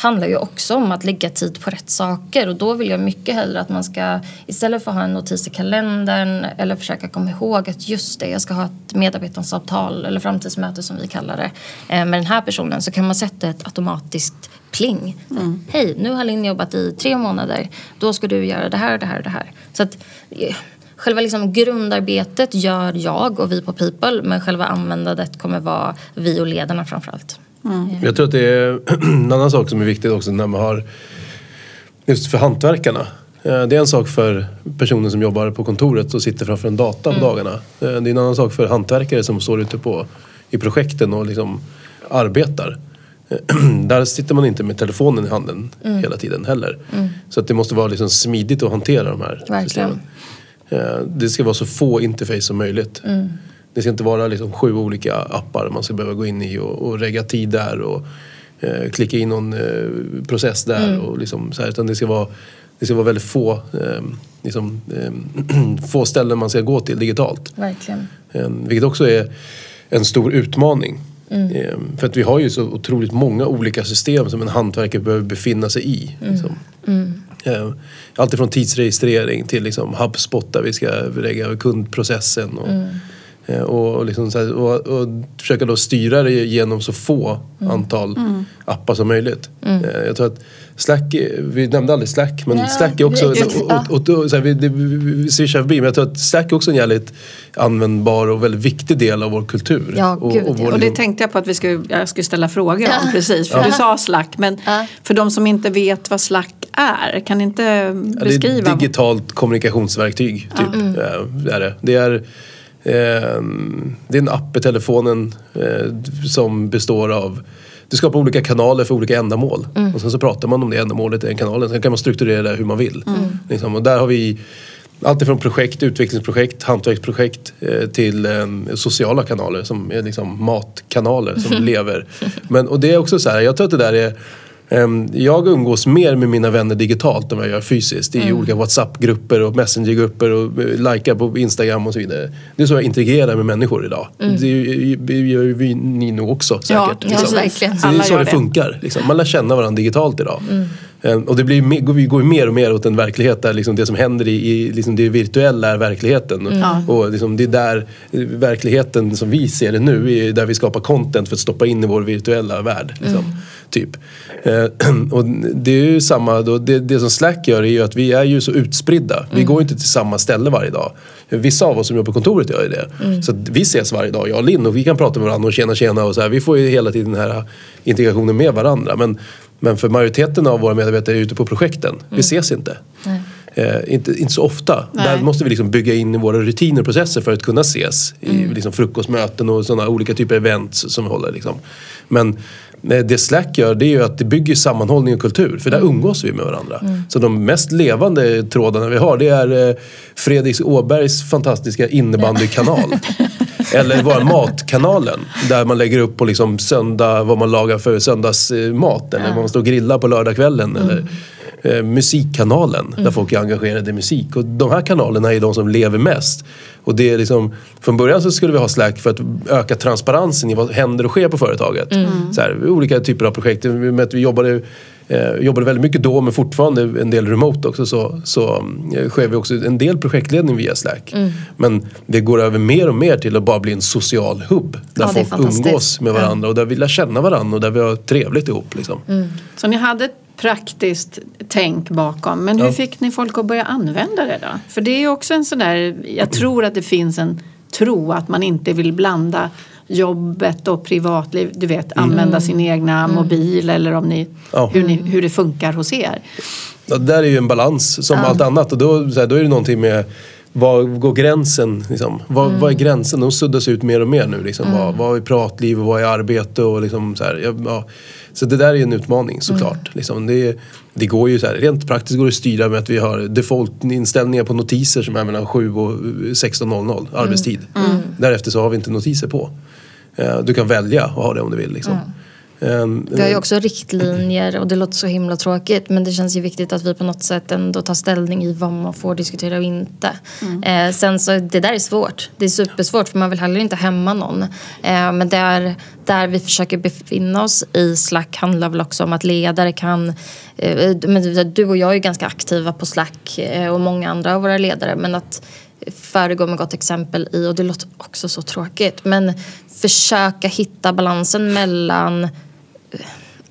handlar ju också om att lägga tid på rätt saker och då vill jag mycket hellre att man ska istället för att ha en notis i kalendern eller försöka komma ihåg att just det, jag ska ha ett medarbetarsavtal eller framtidsmöte som vi kallar det eh, med den här personen så kan man sätta ett automatiskt pling. Mm. Hej, nu har Linn jobbat i tre månader. Då ska du göra det här det här och det här. Så att eh, Själva liksom grundarbetet gör jag och vi på People men själva användandet kommer vara vi och ledarna framförallt. Mm. Jag tror att det är *clears throat* en annan sak som är viktig också när man har just för hantverkarna. Eh, det är en sak för personen som jobbar på kontoret och sitter framför en data på mm. dagarna. Eh, det är en annan sak för hantverkare som står ute på, i projekten och liksom arbetar. *clears throat* Där sitter man inte med telefonen i handen mm. hela tiden heller. Mm. Så att det måste vara liksom smidigt att hantera de här Verkligen. systemen. Eh, det ska vara så få interface som möjligt. Mm. Det ska inte vara liksom sju olika appar man ska behöva gå in i och, och regga tid där och eh, klicka in någon eh, process där. Mm. Och liksom så här, utan det ska vara, det ska vara väldigt få, eh, liksom, eh, *clears throat* få ställen man ska gå till digitalt. Verkligen. Eh, vilket också är en stor utmaning. Mm. Eh, för att vi har ju så otroligt många olika system som en hantverkare behöver befinna sig i. Mm. Liksom. Mm. Allt tidsregistrering till liksom HubSpot där vi ska lägga kundprocessen. Och, Eh, och, liksom här, och, och, försöka då styra det genom så få mm. antal mm. appar som möjligt. Mm. Eh, jag tror att Slack, vi nämnde aldrig Slack men ja, Slack är också, och, och, och, här, vi, det, vi swishar förbi men jag tror att Slack är också en jävligt användbar och väldigt viktig del av vår kultur. Ja, och, gud, och, vår, och det tänkte jag på att vi skulle, jag skulle ställa frågor om precis för ja. du sa Slack men för de som inte vet vad Slack är, kan inte beskriva? det är ett digitalt kommunikationsverktyg typ. Mm. är det. det är det är en app i telefonen eh, som består av du skapar olika kanaler för olika ändamål. Mm. Och sen så pratar man om det ändamålet i den kanalen. Sen kan man strukturera det hur man vill. Mm. Liksom. Och där har vi allt ifrån projekt, utvecklingsprojekt, hantverksprojekt eh, till eh, sociala kanaler som är liksom matkanaler som *laughs* lever. Men, och det är också så här, jag tror att det där är Ehm, jag umgås mer med mina vänner digitalt än vad jag gör fysiskt. I mm. olika WhatsApp-grupper och Messenger-grupper och eh, likar på Instagram och så vidare. Det är så jag interagerar med människor idag. Mm. Det gör ju ni nog också säkert. Ja, liksom. verkligen. Så det är så det, det funkar. Liksom. Man lär känna varandra digitalt idag. Mm. Och det blir, vi går ju mer och mer åt en verklighet där liksom det som händer i, i liksom det virtuella är verkligheten. Mm. Och liksom det är där verkligheten som vi ser det nu, är där vi skapar content för att stoppa in i vår virtuella värld. Liksom. Mm. Typ. Ehm, *clears throat* och det är ju samma, då, det, det som Slack gör är ju att vi är ju så utspridda. Vi mm. går inte till samma ställe varje dag. Vissa av oss som jobbar på kontoret gör ju det. Mm. Så vi ses varje dag, jag och Linn, och vi kan prata med varandra och tjena tjena och så här. Vi får ju hela tiden den här integrationen med varandra. Men men för majoriteten av våra medarbetare är ute på projekten. Mm. Vi ses inte. Eh, inte, inte så ofta. Nej. Där måste vi liksom bygga in i våra rutiner och processer för att kunna ses. Mm. I liksom frukostmöten och sådana olika typer av events som vi håller. Liksom. Men eh, det Slack gör det är ju att det bygger sammanhållning och kultur. För där mm. umgås vi med varandra. Mm. Så de mest levande trådarna vi har det är eh, Fredrik Åbergs fantastiska innebandykanal. *laughs* Eller bara Matkanalen där man lägger upp på liksom söndag vad man lagar för söndagsmat. Eller vad man står och grillar på lördagskvällen. Mm. Eller eh, Musikkanalen mm. där folk är engagerade i musik. Och de här kanalerna är de som lever mest. Och det är liksom, från början så skulle vi ha Slack för att öka transparensen i vad händer och sker på företaget. Mm. Så här, olika typer av projekt. Vi jobbade eh, jobbade väldigt mycket då men fortfarande en del remote också så, så eh, sker vi också en del projektledning via Slack. Mm. Men det går över mer och mer till att bara bli en social hubb. Där ja, folk umgås med varandra och där vi lär känna varandra och där vi har trevligt ihop. Liksom. Mm. Så ni hade ett praktiskt tänk bakom. Men hur ja. fick ni folk att börja använda det då? För det är ju också en sån där, jag tror att det finns en tro att man inte vill blanda jobbet och privatliv, du vet använda sin egna mobil eller om ni, Ja. hur, ni, hur det funkar hos er. Ja, där är ju en balans som allt annat och då, så här, då är det någonting med var går gränsen? Liksom? Vad, Mm. vad är gränsen? De suddas ut mer och mer nu. Liksom. Vad, vad är pratliv och vad är arbete? Och liksom, så, här, ja, så det där är en utmaning såklart. Mm. Liksom, det, det går ju så här, rent praktiskt går det att styra med att vi har default-inställningar på notiser som är mellan 7 och 16.00 arbetstid. Mm. Därefter så har vi inte notiser på. Eh, Du kan välja att ha det om du vill. Liksom. Eh, Vi har ju också riktlinjer och det låter så himla tråkigt men det känns ju viktigt att vi på något sätt ändå tar ställning i vad man får diskutera och inte. Eh, sen så det där är svårt. Det är supersvårt för man vill heller inte hämma någon. Eh, men där, där vi försöker befinna oss i Slack handlar väl också om att ledare kan eh, men du och jag är ju ganska aktiva på Slack eh, och många andra av våra ledare men att föregå med gott exempel i, och det låter också så tråkigt, men försöka hitta balansen mellan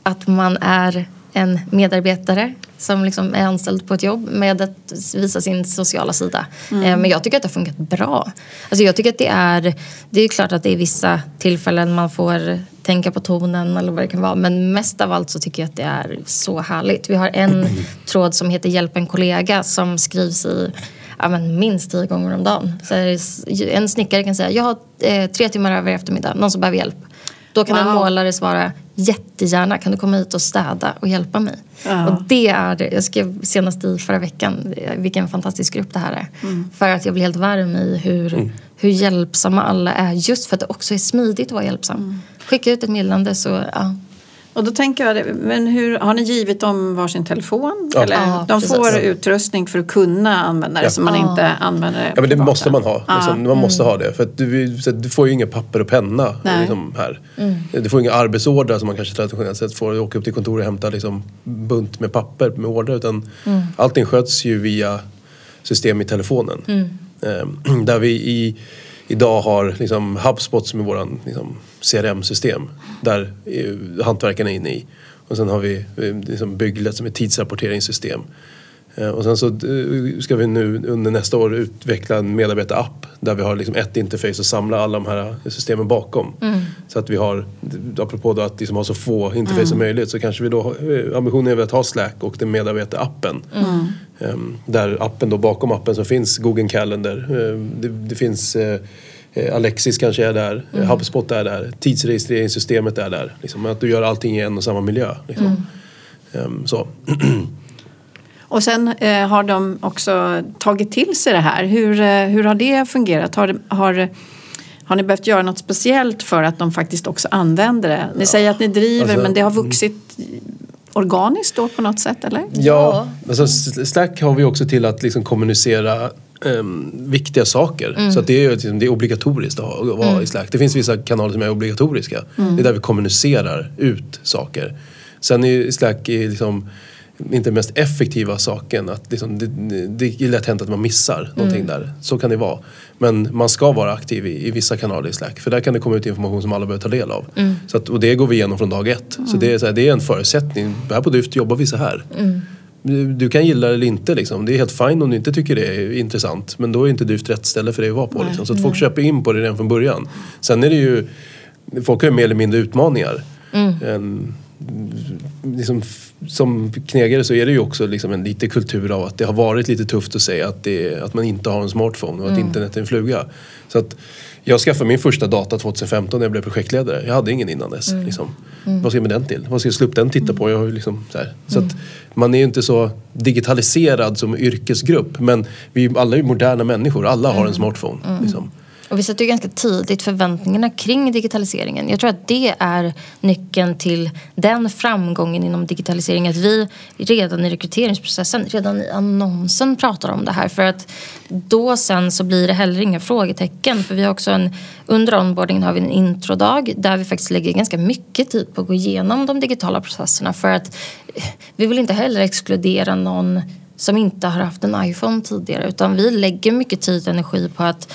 att man är en medarbetare som liksom är anställd på ett jobb med att visa sin sociala sida. Eh, Men jag tycker att det har funkat bra. Alltså jag tycker att det är, det är klart att det är vissa tillfällen man får tänka på tonen eller vad det kan vara. Men mest av allt så tycker jag att det är så härligt. Vi har en tråd som heter Hjälp en kollega som skrivs i ja, men minst tio gånger om dagen. Så en snickare kan säga jag har eh, tre timmar över i eftermiddag, någon som behöver hjälp. Då kan en Wow. målare svara jättegärna, kan du komma hit och städa och hjälpa mig? Ja. Och det är det. Jag skrev senast i förra veckan vilken fantastisk grupp det här är. För att jag blir helt varm i hur, hur hjälpsamma alla är. Just för att det också är smidigt att vara hjälpsam. Skicka ut ett meddelande så, ja. Och då tänker jag, men hur, har ni givit dem varsin telefon? Ja. Eller Ja, de precis. får utrustning för att kunna använda det Ja. så man inte använder det Ja men det måste man ha. Ja. Liksom, man måste ha det. För att du, du får ju inga papper och penna liksom, här. Du får inga arbetsordrar som man kanske traditionellt sett får. Åker upp till kontoret och hämtar liksom, bunt med papper med order. Utan allting sköts ju via system i telefonen. Eh, *clears throat* där vi i, idag har liksom, HubSpot som är våran liksom, CRM-system. Där hantverkarna är inne i. Och sen har vi eh, liksom, Bygglet som är tidsrapporteringssystem. Eh, Och sen så eh, ska vi nu under nästa år utveckla en medarbetarapp där vi har liksom ett interface och samla alla de här systemen bakom. Så att vi har, apropå då att liksom ha så få interface som möjligt så kanske vi då, eh, ambitionen är väl att ha Slack och den medarbetarappen. Ehm, Där appen då, bakom appen så finns Google Calendar, det, det finns Alexis kanske är där, mm. HubSpot är där, tidsregistreringssystemet är där. Liksom, att du gör allting i en och samma miljö. Liksom. Ehm, så. *clears throat* Och sen eh, har de också tagit till sig det här. Hur, eh, hur har det fungerat? Har, har, har ni behövt göra något speciellt för att de faktiskt också använder det? Ni säger att ni driver Alltså, men det har vuxit organiskt då på något sätt eller? Ja, alltså Slack har vi också till att liksom kommunicera ehm, viktiga saker. Så att det, är, ju liksom, det är obligatoriskt att, ha, att vara i Slack. Det finns vissa kanaler som är obligatoriska. Det är där vi kommunicerar ut saker. Sen är Slack är liksom inte den mest effektiva saken. Att liksom, det, det är lätt hänt att man missar någonting där. Så kan det vara. Men man ska vara aktiv i, i vissa kanaler i Slack. För där kan det komma ut information som alla behöver ta del av. Så att, och det går vi igenom från dag ett. Så, det är, så här, det är en förutsättning. Här på Dyft jobbar vi så här. Du, du kan gilla det eller inte. Liksom. Det är helt fine om du inte tycker det är intressant. Men då är inte Dyft rätt ställe för dig att vara på. Liksom. Så att folk köper in på det redan från början. Sen är det ju... Folk har ju mer eller mindre utmaningar. En, liksom, f- som knegare så är det ju också liksom en lite kultur av att det har varit lite tufft att säga att, det, att man inte har en smartphone och att internet är en fluga. Så att jag skaffade min första data 2015 när jag blev projektledare. Jag hade ingen innan dess. Liksom. Vad ska jag med den till? Vad ska jag slå upp den titta på? Jag har liksom, så så att man är ju inte så digitaliserad som yrkesgrupp. Men vi alla är ju moderna människor. Alla har en smartphone. Liksom. Och vi sätter ju ganska tidigt förväntningarna kring digitaliseringen. Jag tror att det är nyckeln till den framgången inom digitalisering. Att vi redan i rekryteringsprocessen, redan i annonsen pratar om det här. För att då sen så blir det heller inga frågetecken. För vi har också en, under onboardingen har vi en introdag där vi faktiskt lägger ganska mycket tid på att gå igenom de digitala processerna. För att vi vill inte heller exkludera någon som inte har haft en iPhone tidigare utan vi lägger mycket tid och energi på att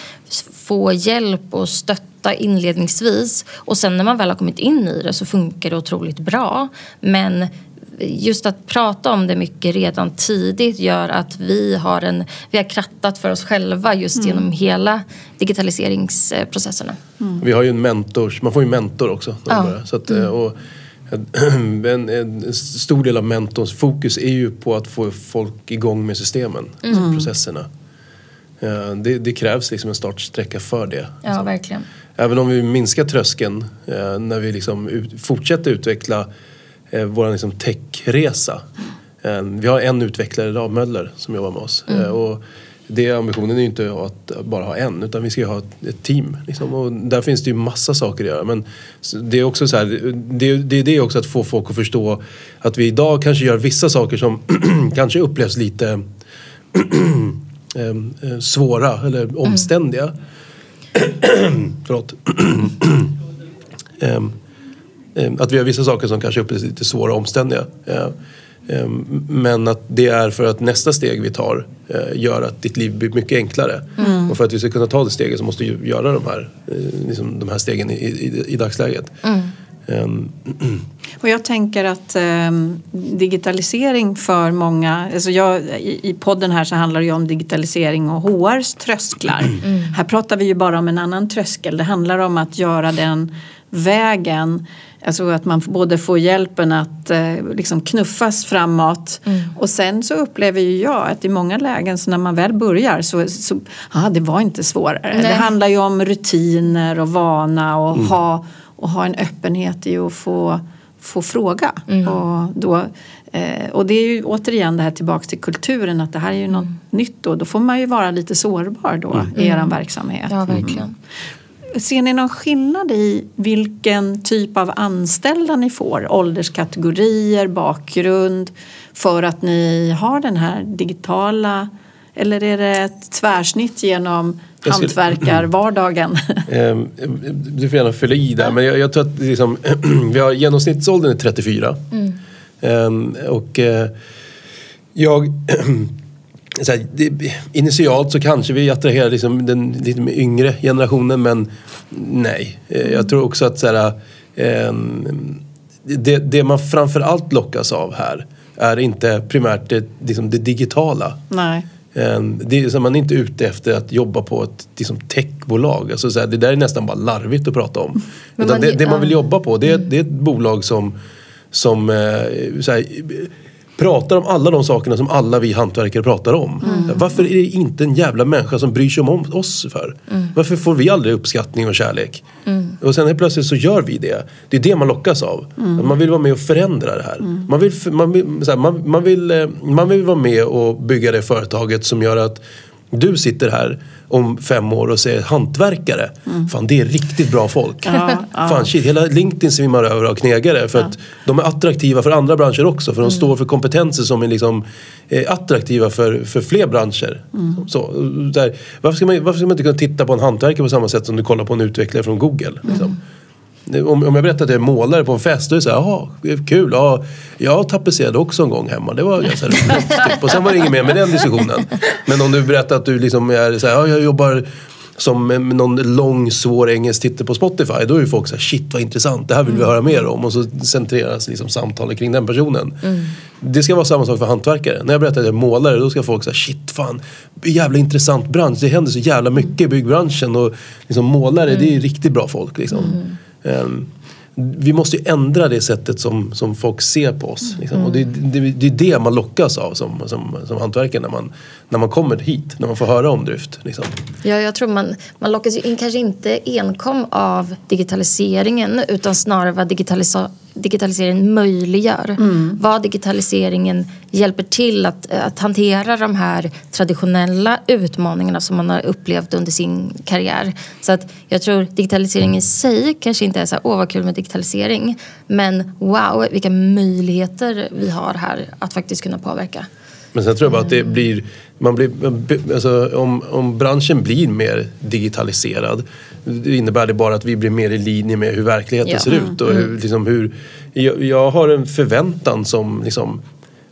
få hjälp och stötta inledningsvis och sen när man väl har kommit in i det så funkar det otroligt bra men just att prata om det mycket redan tidigt gör att vi har, en, vi har krattat för oss själva just mm. genom hela digitaliseringsprocesserna. Mm. Vi har ju en mentor, man får ju en mentor också. Ja. Så att, mm. och, en, en, stor del av mentorns fokus är ju på att få folk igång med systemen, alltså processerna. Det, det, krävs liksom en startsträcka för det. Ja, liksom. verkligen. Även om vi minskar tröskeln när vi liksom ut, fortsätter utveckla eh, vår liksom techresa. Eh, vi har en utvecklare idag, Möller, som jobbar med oss. Mm. Eh, och det, ambitionen är ju inte att bara ha en utan vi ska ju ha ett, team. Liksom. Och där finns det ju massa saker att göra. Men det är också så här, det, det är det också att få folk att förstå att vi idag kanske gör vissa saker som *clears throat* kanske upplevs lite *clears throat* eh, svåra eller mm. omständiga. Mm. *clears throat* Förlåt. um, *clears throat* Eh, att vi har vissa saker som kanske upplevs lite svåra och omständiga. Eh, eh, men att det är för att nästa steg vi tar gör att ditt liv blir mycket enklare. Mm. Och för att vi ska kunna ta det steget så måste vi göra de här, liksom de här stegen i, i, i dagsläget. Mm. Um. Och jag tänker att um, digitalisering för många, alltså jag, i, i, podden här så handlar det ju om digitalisering och HRs trösklar. Mm. Här pratar vi ju bara om en annan tröskel. Det handlar om att göra den vägen Alltså att man både får hjälpen att eh, liksom knuffas framåt mm. och sen så upplever ju jag att i många lägen så när man väl börjar så, så ah, det var inte svårare. Nej. Det handlar ju om rutiner och vana och, mm. ha, och ha en öppenhet i att få, få fråga. Mm. Och, då, eh, och det är ju återigen det här tillbaks till kulturen att det här är ju något mm. nytt då. Då får man ju vara lite sårbar då mm. i er verksamhet. Ja, verkligen. Ser ni någon skillnad i vilken typ av anställda ni får? Ålderskategorier, bakgrund för att ni har den här digitala eller är det ett tvärsnitt genom hantverkarvardagen? *laughs* Ehm, du får gärna fylla i där men jag, jag tror att liksom, *clears throat* vi har genomsnittsåldern är 34. Mm. Ehm, och eh, jag *clears throat* så här, initialt så kanske vi attraherar liksom den lite yngre generationen men nej. Eh, jag tror också att så här, eh, det, det man framförallt lockas av här är inte primärt det, liksom det digitala. Nej. Eh, det är, så man är inte ute efter att jobba på ett liksom, techbolag. Alltså, så här, det där är nästan bara larvigt att prata om. Man, det, det, man vill jobba på det, det är ett bolag som, som eh, så här, pratar om alla de sakerna som alla vi hantverkare pratar om. Mm. Varför är det inte en jävla människa som bryr sig om oss för? Mm. Varför får vi aldrig uppskattning och kärlek? Mm. Och sen helt plötsligt så gör vi det. Det är det man lockas av. Mm. Man vill vara med och förändra det här. Mm. Man, vill, man, vill, här, man, man, vill, eh, man vill vara med och bygga det företaget som gör att du sitter här om fem år och säger hantverkare. Mm. Fan det är riktigt bra folk. Ja. Fan shit, hela LinkedIn svimmar över av knegare. För ja. att de är attraktiva för andra branscher också. För de mm. står för kompetenser som är liksom, eh, attraktiva för, för fler branscher. Mm. Så, där, varför, ska man, varför ska man inte kunna titta på en hantverkare på samma sätt som du kollar på en utvecklare från Google? Liksom? Mm. Om, om jag berättar att jag är målare på en fest, då är det såhär, jaha, kul. Ja, jag tapetserade också en gång hemma. Det var ganska roligt. *laughs* Typ. Och sen var det inget mer med den diskussionen. Men om du berättar att du liksom är såhär, ja, jag jobbar som någon lång svår engelsk titel på Spotify. Då är ju folk såhär, shit vad intressant, det här vill vi mm. höra mer om. Och så centreras liksom samtalet kring den personen. Mm. Det ska vara samma sak för hantverkare. När jag berättar att jag är målare då ska folk säga shit fan, jävla intressant bransch. Det händer så jävla mycket i byggbranschen. Och liksom, målare, mm. det är riktigt bra folk. Liksom. Mm. Ehm, vi måste ju ändra det sättet som, som folk ser på oss. Liksom. Mm. Och det, det, det, är det man lockas av som, som, som hantverkare när man, när man kommer hit, när man får höra om Dryft. Liksom. Ja, jag tror man, man lockas in, kanske inte enkom av digitaliseringen utan snarare vad digitalis- digitaliseringen möjliggör. Mm. Vad digitaliseringen hjälper till att, att hantera de här traditionella utmaningarna som man har upplevt under sin karriär. Så att jag tror digitalisering i sig kanske inte är så här, åh vad kul med digitalisering. Men wow, vilka möjligheter vi har här att faktiskt kunna påverka. Men sen tror jag bara att det blir, man blir alltså, om, om branschen blir mer digitaliserad det innebär det bara att vi blir mer i linje med hur verkligheten ja. ser ut. Och hur, mm. liksom, hur, jag, jag, har en förväntan som liksom,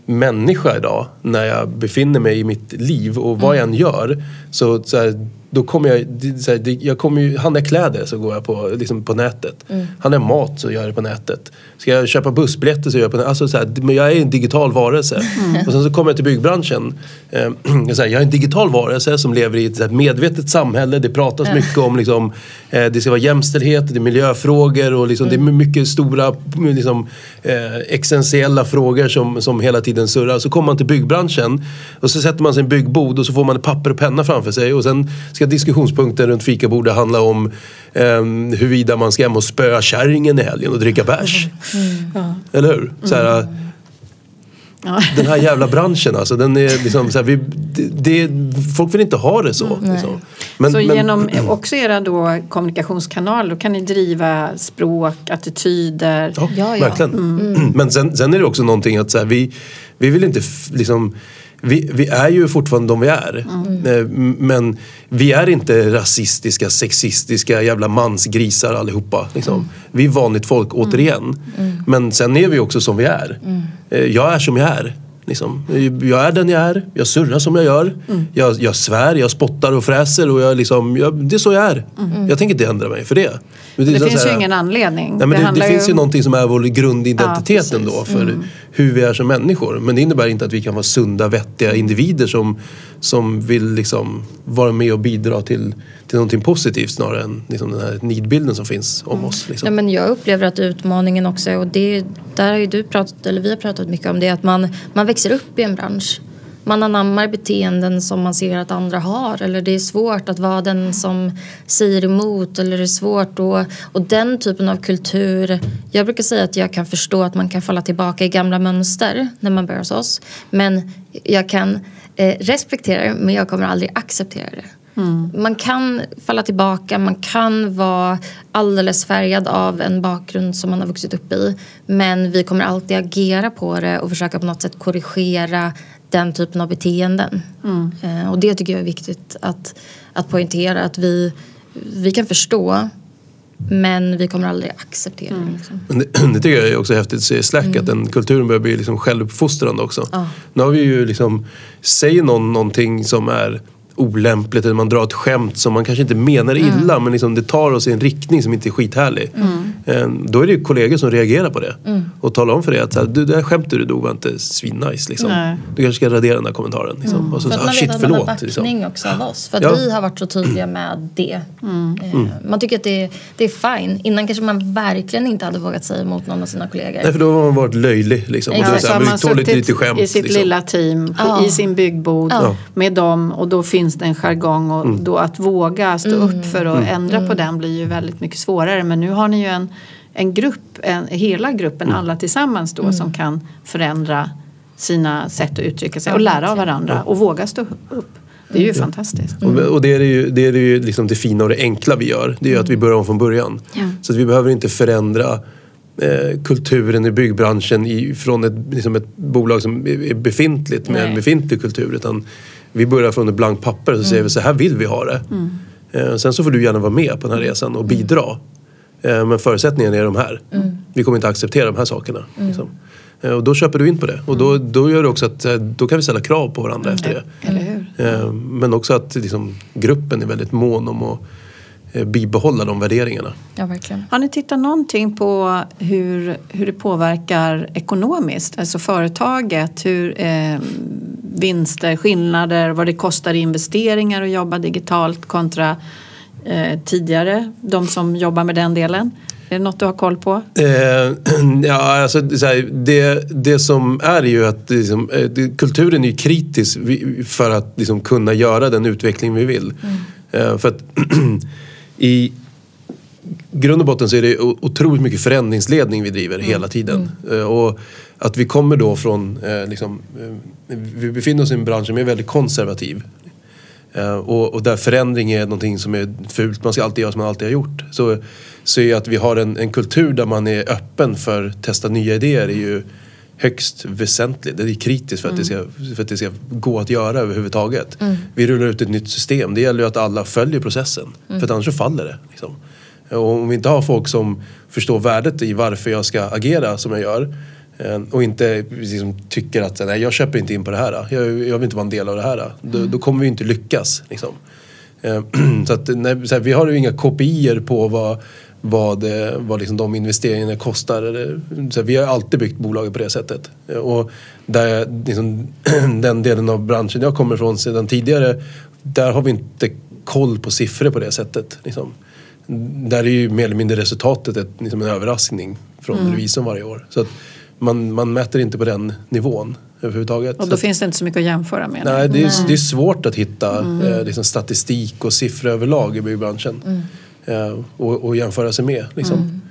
människa idag när jag befinner mig i mitt liv och vad jag än gör. Så, så här, då kommer jag, så här, jag kommer ju, handlar jag kläder så går jag på, liksom på nätet. Mm. Handlar jag mat så gör jag det på nätet. Ska jag köpa bussbiljetter så gör jag på nätet. Alltså, så här, men jag är en digital varelse. Mm. Och sen så kommer jag till byggbranschen. Eh, *clears throat* så här, jag är en digital varelse som lever i ett så medvetet samhälle. Det pratas mycket om liksom, eh, det ska vara jämställdhet, det är miljöfrågor och liksom, det är Mm. mycket stora liksom, eh, existentiella frågor som, som hela tiden surrar. Så kommer man till byggbranschen och så sätter man sig i en byggbod och så får man papper och penna framför sig och sen ska diskussionspunkten runt fikabordet handla om eh, huruvida man ska hem och spöa kärringen i helgen och dricka bärs. Eller hur? Så här, Den här jävla branschen alltså, den är liksom så här, vi, det, det, folk vill inte ha det så. Liksom. Men, så men- genom också era då kommunikationskanaler då kan ni driva språk, attityder. Ja, Ja, ja. verkligen. Men sen, sen är det också någonting att så här, vi, vi vill inte liksom vi, vi är ju fortfarande de vi är. Eh, m- Men vi är inte rasistiska, sexistiska jävla mansgrisar allihopa. Liksom. Vi är vanligt folk återigen. Men sen är vi också som vi är. Eh, Jag är som jag är. Liksom. Jag är den jag är, jag surrar som jag gör. Jag, jag svär, jag spottar och fräser och jag liksom, jag, det är så jag är. Jag tänker inte ändra mig för det. Men Det så finns här- ju ingen anledning. Nej, men det, det, handlar finns ju någonting som är vår grundidentitet Ja, ändå. Mm. för hur vi är som människor. Men det innebär inte att vi kan vara sunda, vettiga individer som, som vill liksom vara med och bidra till, till någonting positivt snarare än liksom den här nidbilden som finns om oss. Liksom. Nej, men jag upplever att utmaningen också, och det, där har ju du pratat, eller vi har pratat mycket om det, att man, man växer upp i en bransch. Man anammar beteenden som man ser att andra har eller det är svårt att vara den som säger emot eller det är svårt och, och den typen av kultur. Jag brukar säga att jag kan förstå att man kan falla tillbaka i gamla mönster när man börjar hos oss. Men jag kan eh, respektera det men jag kommer aldrig acceptera det. Man kan falla tillbaka, man kan vara alldeles färgad av en bakgrund som man har vuxit upp i. Men vi kommer alltid agera på det och försöka på något sätt korrigera den typen av beteenden. Eh, och det tycker jag är viktigt att, att poängtera att vi, vi kan förstå men vi kommer aldrig acceptera det. Liksom. Men det, *clears throat* det tycker jag är också häftigt att se i Slack att den kulturen börjar bli liksom självuppfostrande också. Ja. Nu har vi ju liksom, säger någon någonting som är olämpligt eller man drar ett skämt som man kanske inte menar illa men liksom det tar oss i en riktning som inte är skithärlig. Eh, Då är det ju kollegor som reagerar på det och talar om för det att så här, du, det här skämtet du drog var inte svinnice. Liksom. Nej. Du kanske ska radera den där kommentaren. Liksom. Och så, För så, att ah, man shit vet att man har förlåt. Liksom. backning också av oss. För att Ja. vi har varit så tydliga med det. Eh, Man tycker att det är, det är fine. Innan kanske man verkligen inte hade vågat säga emot någon av sina kollegor. Nej för då har man varit löjlig. Liksom. Och Ja, då så här, man tål suttit lite skämt. i sitt liksom. lilla team på, Ja. i sin byggbod Ja. med dem och då finns det en jargong och Mm. då att våga stå upp för att ändra på den blir ju väldigt mycket svårare. Men nu har ni ju en, en grupp, en, hela gruppen, Mm. alla tillsammans då som kan förändra sina sätt att uttrycka sig Ja, och lära av varandra och våga stå upp. Det är ju fantastiskt. Och, och det är ju, det, är ju liksom det fina och det enkla vi gör. Det är ju att vi börjar om från början. Så att vi behöver inte förändra eh, kulturen i byggbranschen i, från ett, liksom ett bolag som är befintligt med en Nej. befintlig kultur. Utan vi börjar från ett blankt papper och så säger vi så här vill vi ha det. Eh, sen så får du gärna vara med på den här resan och bidra. Eh, men förutsättningarna är de här. Vi kommer inte acceptera de här sakerna. Liksom. Eh, och då köper du in på det. Och då, då gör det också att eh, då kan vi ställa krav på varandra efter det. Eller hur? Men också att liksom, gruppen är väldigt mån om att eh, bibehålla de värderingarna. Ja, verkligen. Har ni tittat någonting på hur, hur det påverkar ekonomiskt? Alltså företaget, hur eh, vinster, skillnader, vad det kostar i investeringar att jobba digitalt kontra eh, tidigare, de som jobbar med den delen. Är det något du har koll på? Eh, *clears throat* ja, alltså, så här, det, det som är ju att liksom, eh, kulturen är kritisk för att liksom, kunna göra den utveckling vi vill. Eh, för att *clears throat* i grund och botten så är det otroligt mycket förändringsledning vi driver hela tiden. Eh, och att vi kommer då från, eh, liksom, vi befinner oss i en bransch som är väldigt konservativ. Eh, och, och där förändring är någonting som är fult, man ska alltid göra som man alltid har gjort. Så, så är att vi har en, en kultur där man är öppen för att testa nya idéer är ju högst väsentligt. Det är kritiskt för att, det, ska, för att det ska gå att göra överhuvudtaget. Vi rullar ut ett nytt system. Det gäller ju att alla följer processen. För att annars så faller det. Liksom. Och om vi inte har folk som förstår värdet i varför jag ska agera som jag gör och inte liksom, tycker att nej, jag köper inte in på det här. Jag, jag vill inte vara en del av det här. Då, då kommer vi inte lyckas. Liksom. Eh, *clears throat* så att, nej, så här, vi har ju inga kopior på vad, vad, eh, vad liksom de investeringarna kostar. Så vi har alltid byggt bolaget på det sättet. Eh, Och där, liksom, *clears throat* den delen av branschen jag kommer ifrån sedan tidigare, där har vi inte koll på siffror på det sättet. Liksom. Där är ju mer eller mindre resultatet ett, liksom en överraskning från revisorn varje år. Så att man, man mäter inte på den nivån överhuvudtaget. Och Så då att- finns det inte så mycket att jämföra med. Nej, det är, det är svårt att hitta eh, liksom statistik och siffror överlag i byggbranschen. Eh, och, och jämföra sig med. Liksom.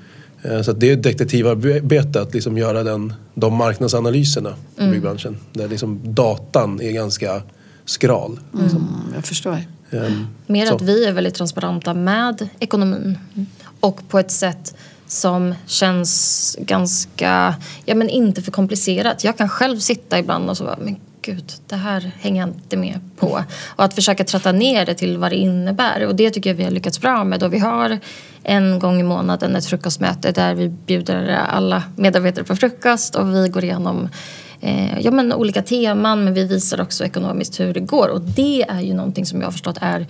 Eh, så att det är ett detektivarbete att liksom göra den, de marknadsanalyserna i byggbranschen. Där liksom datan är ganska skral. Liksom. Mm, jag förstår. Ehm, Mer så. att vi är väldigt transparenta med ekonomin. Och på ett sätt som känns ganska, ja men inte för komplicerat. Jag kan själv sitta ibland och så bara, men gud, det här hänger jag inte med på. Och att försöka tratta ner det till vad det innebär. Och det tycker jag vi har lyckats bra med. Då vi har en gång i månaden ett frukostmöte där vi bjuder alla medarbetare på frukost och vi går igenom eh, ja, men olika teman men vi visar också ekonomiskt hur det går. Och det är ju någonting som jag har förstått är,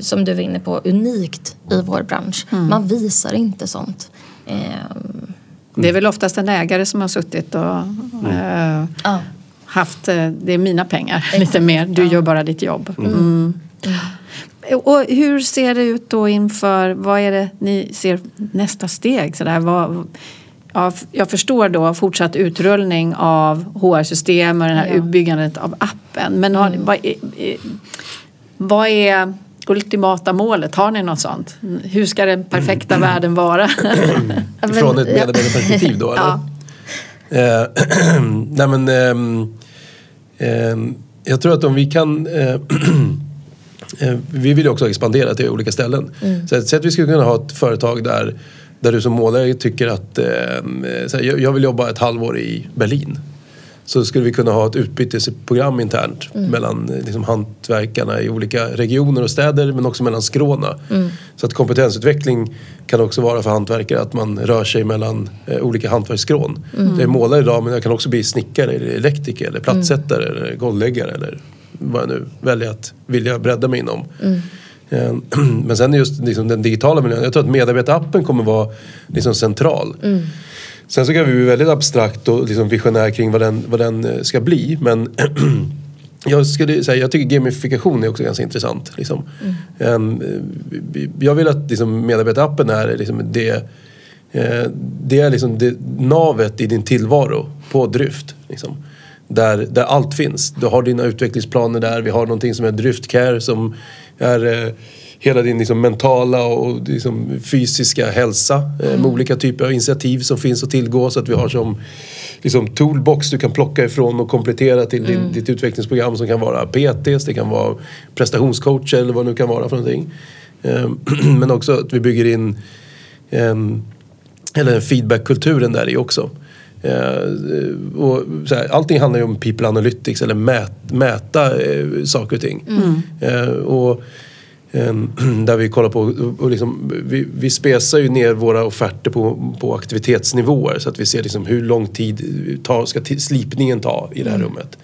som du var inne på, unikt i vår bransch. Man visar inte sånt. Ehm, Det är väl oftast en ägare som har suttit och eh, ja. haft, eh, det är mina pengar lite mer, du gör bara ditt jobb. Mm. Och hur ser det ut då inför, vad är det ni ser nästa steg? Så där, vad, ja, jag förstår då fortsatt utrullning av HR-system och det här Ja. utbyggandet av appen. Men har, vad, är, är- vad är ultimata målet? Har ni något sånt? Hur ska den perfekta världen vara? *clears throat* Från ett medarbetarperspektiv då eller? Eh, *clears throat* nej men, ehm, ehm, jag tror att om vi kan eh, *clears throat* eh, vi vill ju också expandera till olika ställen. Så, så att vi skulle kunna ha ett företag där, där du som målare tycker att här, jag vill jobba ett halvår i Berlin. Så skulle vi kunna ha ett utbytesprogram internt mellan eh, liksom, hantverkarna i olika regioner och städer men också mellan skråna. Så att kompetensutveckling kan också vara för hantverkare att man rör sig mellan eh, olika hantverksskrån. Jag är målare idag men jag kan också bli snickare, eller elektriker, eller plattsättare eller golvläggare eller vad jag nu väljer att vilja bredda mig inom. Eh, *clears throat* Men sen är just liksom den digitala miljön, jag tror att medarbetarappen kommer vara liksom central. Sen så kan vi bli väldigt abstrakt och liksom visionär kring vad den, vad den eh, ska bli. Men *clears throat* jag, skulle säga, jag tycker gamifikation är också ganska intressant. Liksom. Em, eh, jag vill att liksom, medarbetarappen är liksom det, eh, det är liksom det navet i din tillvaro på Dryft. Liksom. Där, där allt finns. Du har dina utvecklingsplaner där. Vi har någonting som är Dryftcare som är eh, hela din liksom, mentala och liksom, fysiska hälsa eh, med olika typer av initiativ som finns att tillgå så att vi har som liksom, toolbox du kan plocka ifrån och komplettera till din, ditt utvecklingsprogram som kan vara PTs, det kan vara prestationscoach eller vad det nu kan vara för någonting. Eh, *clears throat* men också att vi bygger in en, eller feedbackkulturen där i också. Eh, och så här, allting handlar ju om people analytics eller mät, mäta eh, saker och ting. Eh, och, eh, *clears throat* där vi kollar på, och liksom, vi, vi spesar ju ner våra offerter på, på aktivitetsnivåer så att vi ser liksom hur lång tid tar, ska slipningen ta i det här rummet.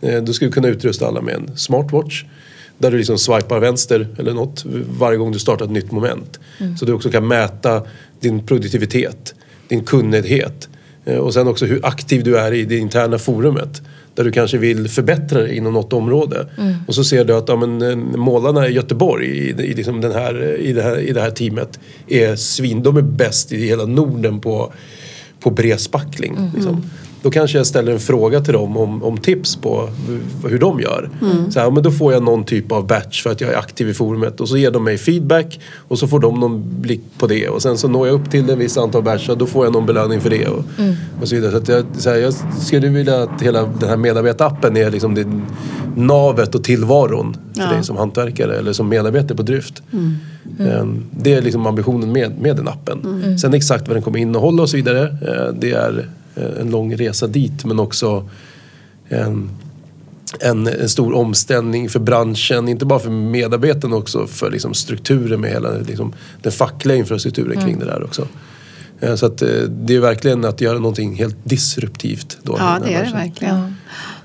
Eh, då ska vi kunna utrusta alla med en smartwatch. Där du liksom swipar vänster eller något varje gång du startar ett nytt moment. Så du också kan mäta din produktivitet, din kunnighet eh, och sen också hur aktiv du är i det interna forumet. Där du kanske vill förbättra dig inom något område. Och så ser du att ja, men, eh, målarna i Göteborg i, i, liksom den här, i, det här, i det här teamet är svin, de är bäst i hela Norden på, på bredspackling. Liksom. Då kanske jag ställer en fråga till dem om, om tips på hur de gör. Så här, men då får jag någon typ av batch för att jag är aktiv i forumet och så ger de mig feedback och så får de någon blick på det och sen så når jag upp till en viss antal batch och då får jag någon belöning för det och, och så vidare. Så, jag, så här, jag skulle vilja att hela den här medarbetarappen är liksom det navet och tillvaron för Ja. dig som hantverkare eller som medarbetare på Dryft. Eh, Det är liksom ambitionen med, med den appen. Sen exakt vad den kommer innehålla och så vidare, eh, det är en lång resa dit men också en, en, en stor omställning för branschen, inte bara för medarbetarna också för liksom strukturen med hela liksom, den fackliga infrastrukturen kring det där också. Eh, Så att eh, det är verkligen att göra någonting helt disruptivt. Då, Ja, här det är det verkligen.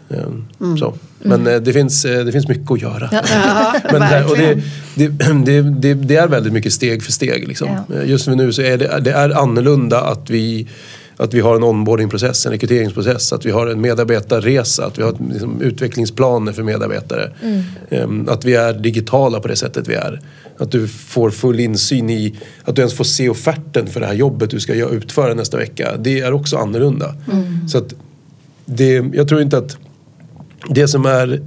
Eh, Så. Men eh, det, finns, eh, det finns mycket att göra. Ja, *laughs* Men det, och det, verkligen. det, *clears throat* det, det, det är väldigt mycket steg för steg. Liksom. Ja. Just nu så är det, det är annorlunda att vi att vi har en onboardingprocess, en rekryteringsprocess, att vi har en medarbetarresa, att vi har liksom, utvecklingsplaner för medarbetare. Mm. Att vi är digitala på det sättet vi är. Att du får full insyn i, att du ens får se offerten för det här jobbet du ska utföra nästa vecka. Det är också annorlunda. Mm. Så att det, jag tror inte att det som är,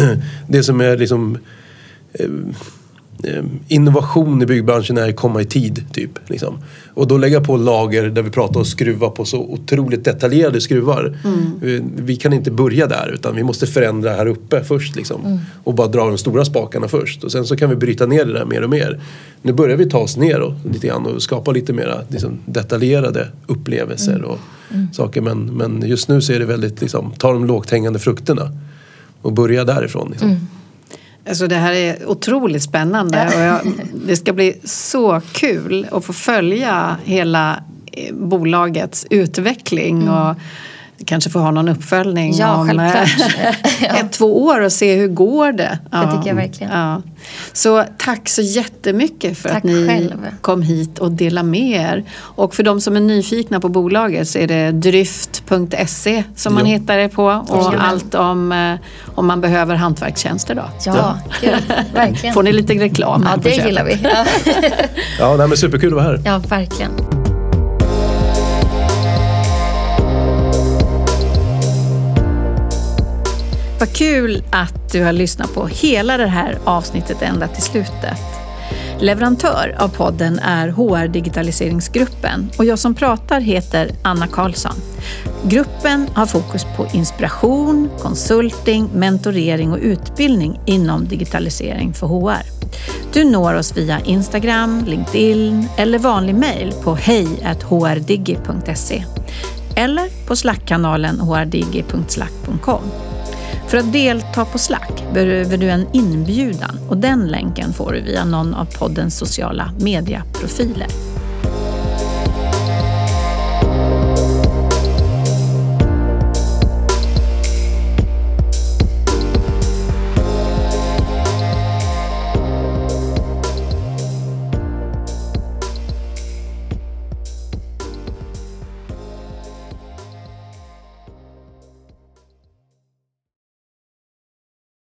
*clears throat* det som är liksom Eh, innovation i byggbranschen är att komma i tid. Typ, liksom. Och då lägga på lager där vi pratar om skruva på så otroligt detaljerade skruvar. Mm. Vi, vi, kan inte börja där utan vi måste förändra här uppe först. Liksom. Mm. Och bara dra de stora spakarna först. Och sen så kan vi bryta ner det där mer och mer. Nu börjar vi ta oss ner lite grann och skapa lite mer liksom, detaljerade upplevelser mm. och mm. saker. Men, men just nu så är det väldigt, liksom, ta de lågt hängande frukterna och börja därifrån. Liksom. Alltså det här är otroligt spännande och jag, det ska bli så kul att få följa hela eh, bolagets utveckling mm. och kanske få ha någon uppföljning ja, om eh, *laughs* ett, två år och se hur går det. Ja. Det tycker jag verkligen. Ja. Så tack så jättemycket för tack att ni själv. kom hit och delade med er. Och för de som är nyfikna på bolaget så är det dryft.se som man hittar det på och ja. allt om eh, om man behöver hantverkstjänster då. Ja, ja. verkligen. Får ni lite reklam Ja, det gillar vi. Ja, ja nej, men superkul att vara här. Ja, verkligen. Vad kul att du har lyssnat på hela det här avsnittet ända till slutet. Leverantör av podden är HR Digitaliseringsgruppen och jag som pratar heter Anna Karlsson. Gruppen har fokus på inspiration, konsulting, mentorering och utbildning inom digitalisering för HR. Du når oss via Instagram, LinkedIn eller vanlig mejl på hej.hrdigi.se eller på slackkanalen hrdigi.slack.com. För att delta på Slack behöver du en inbjudan och den länken får du via någon av poddens sociala medieprofiler.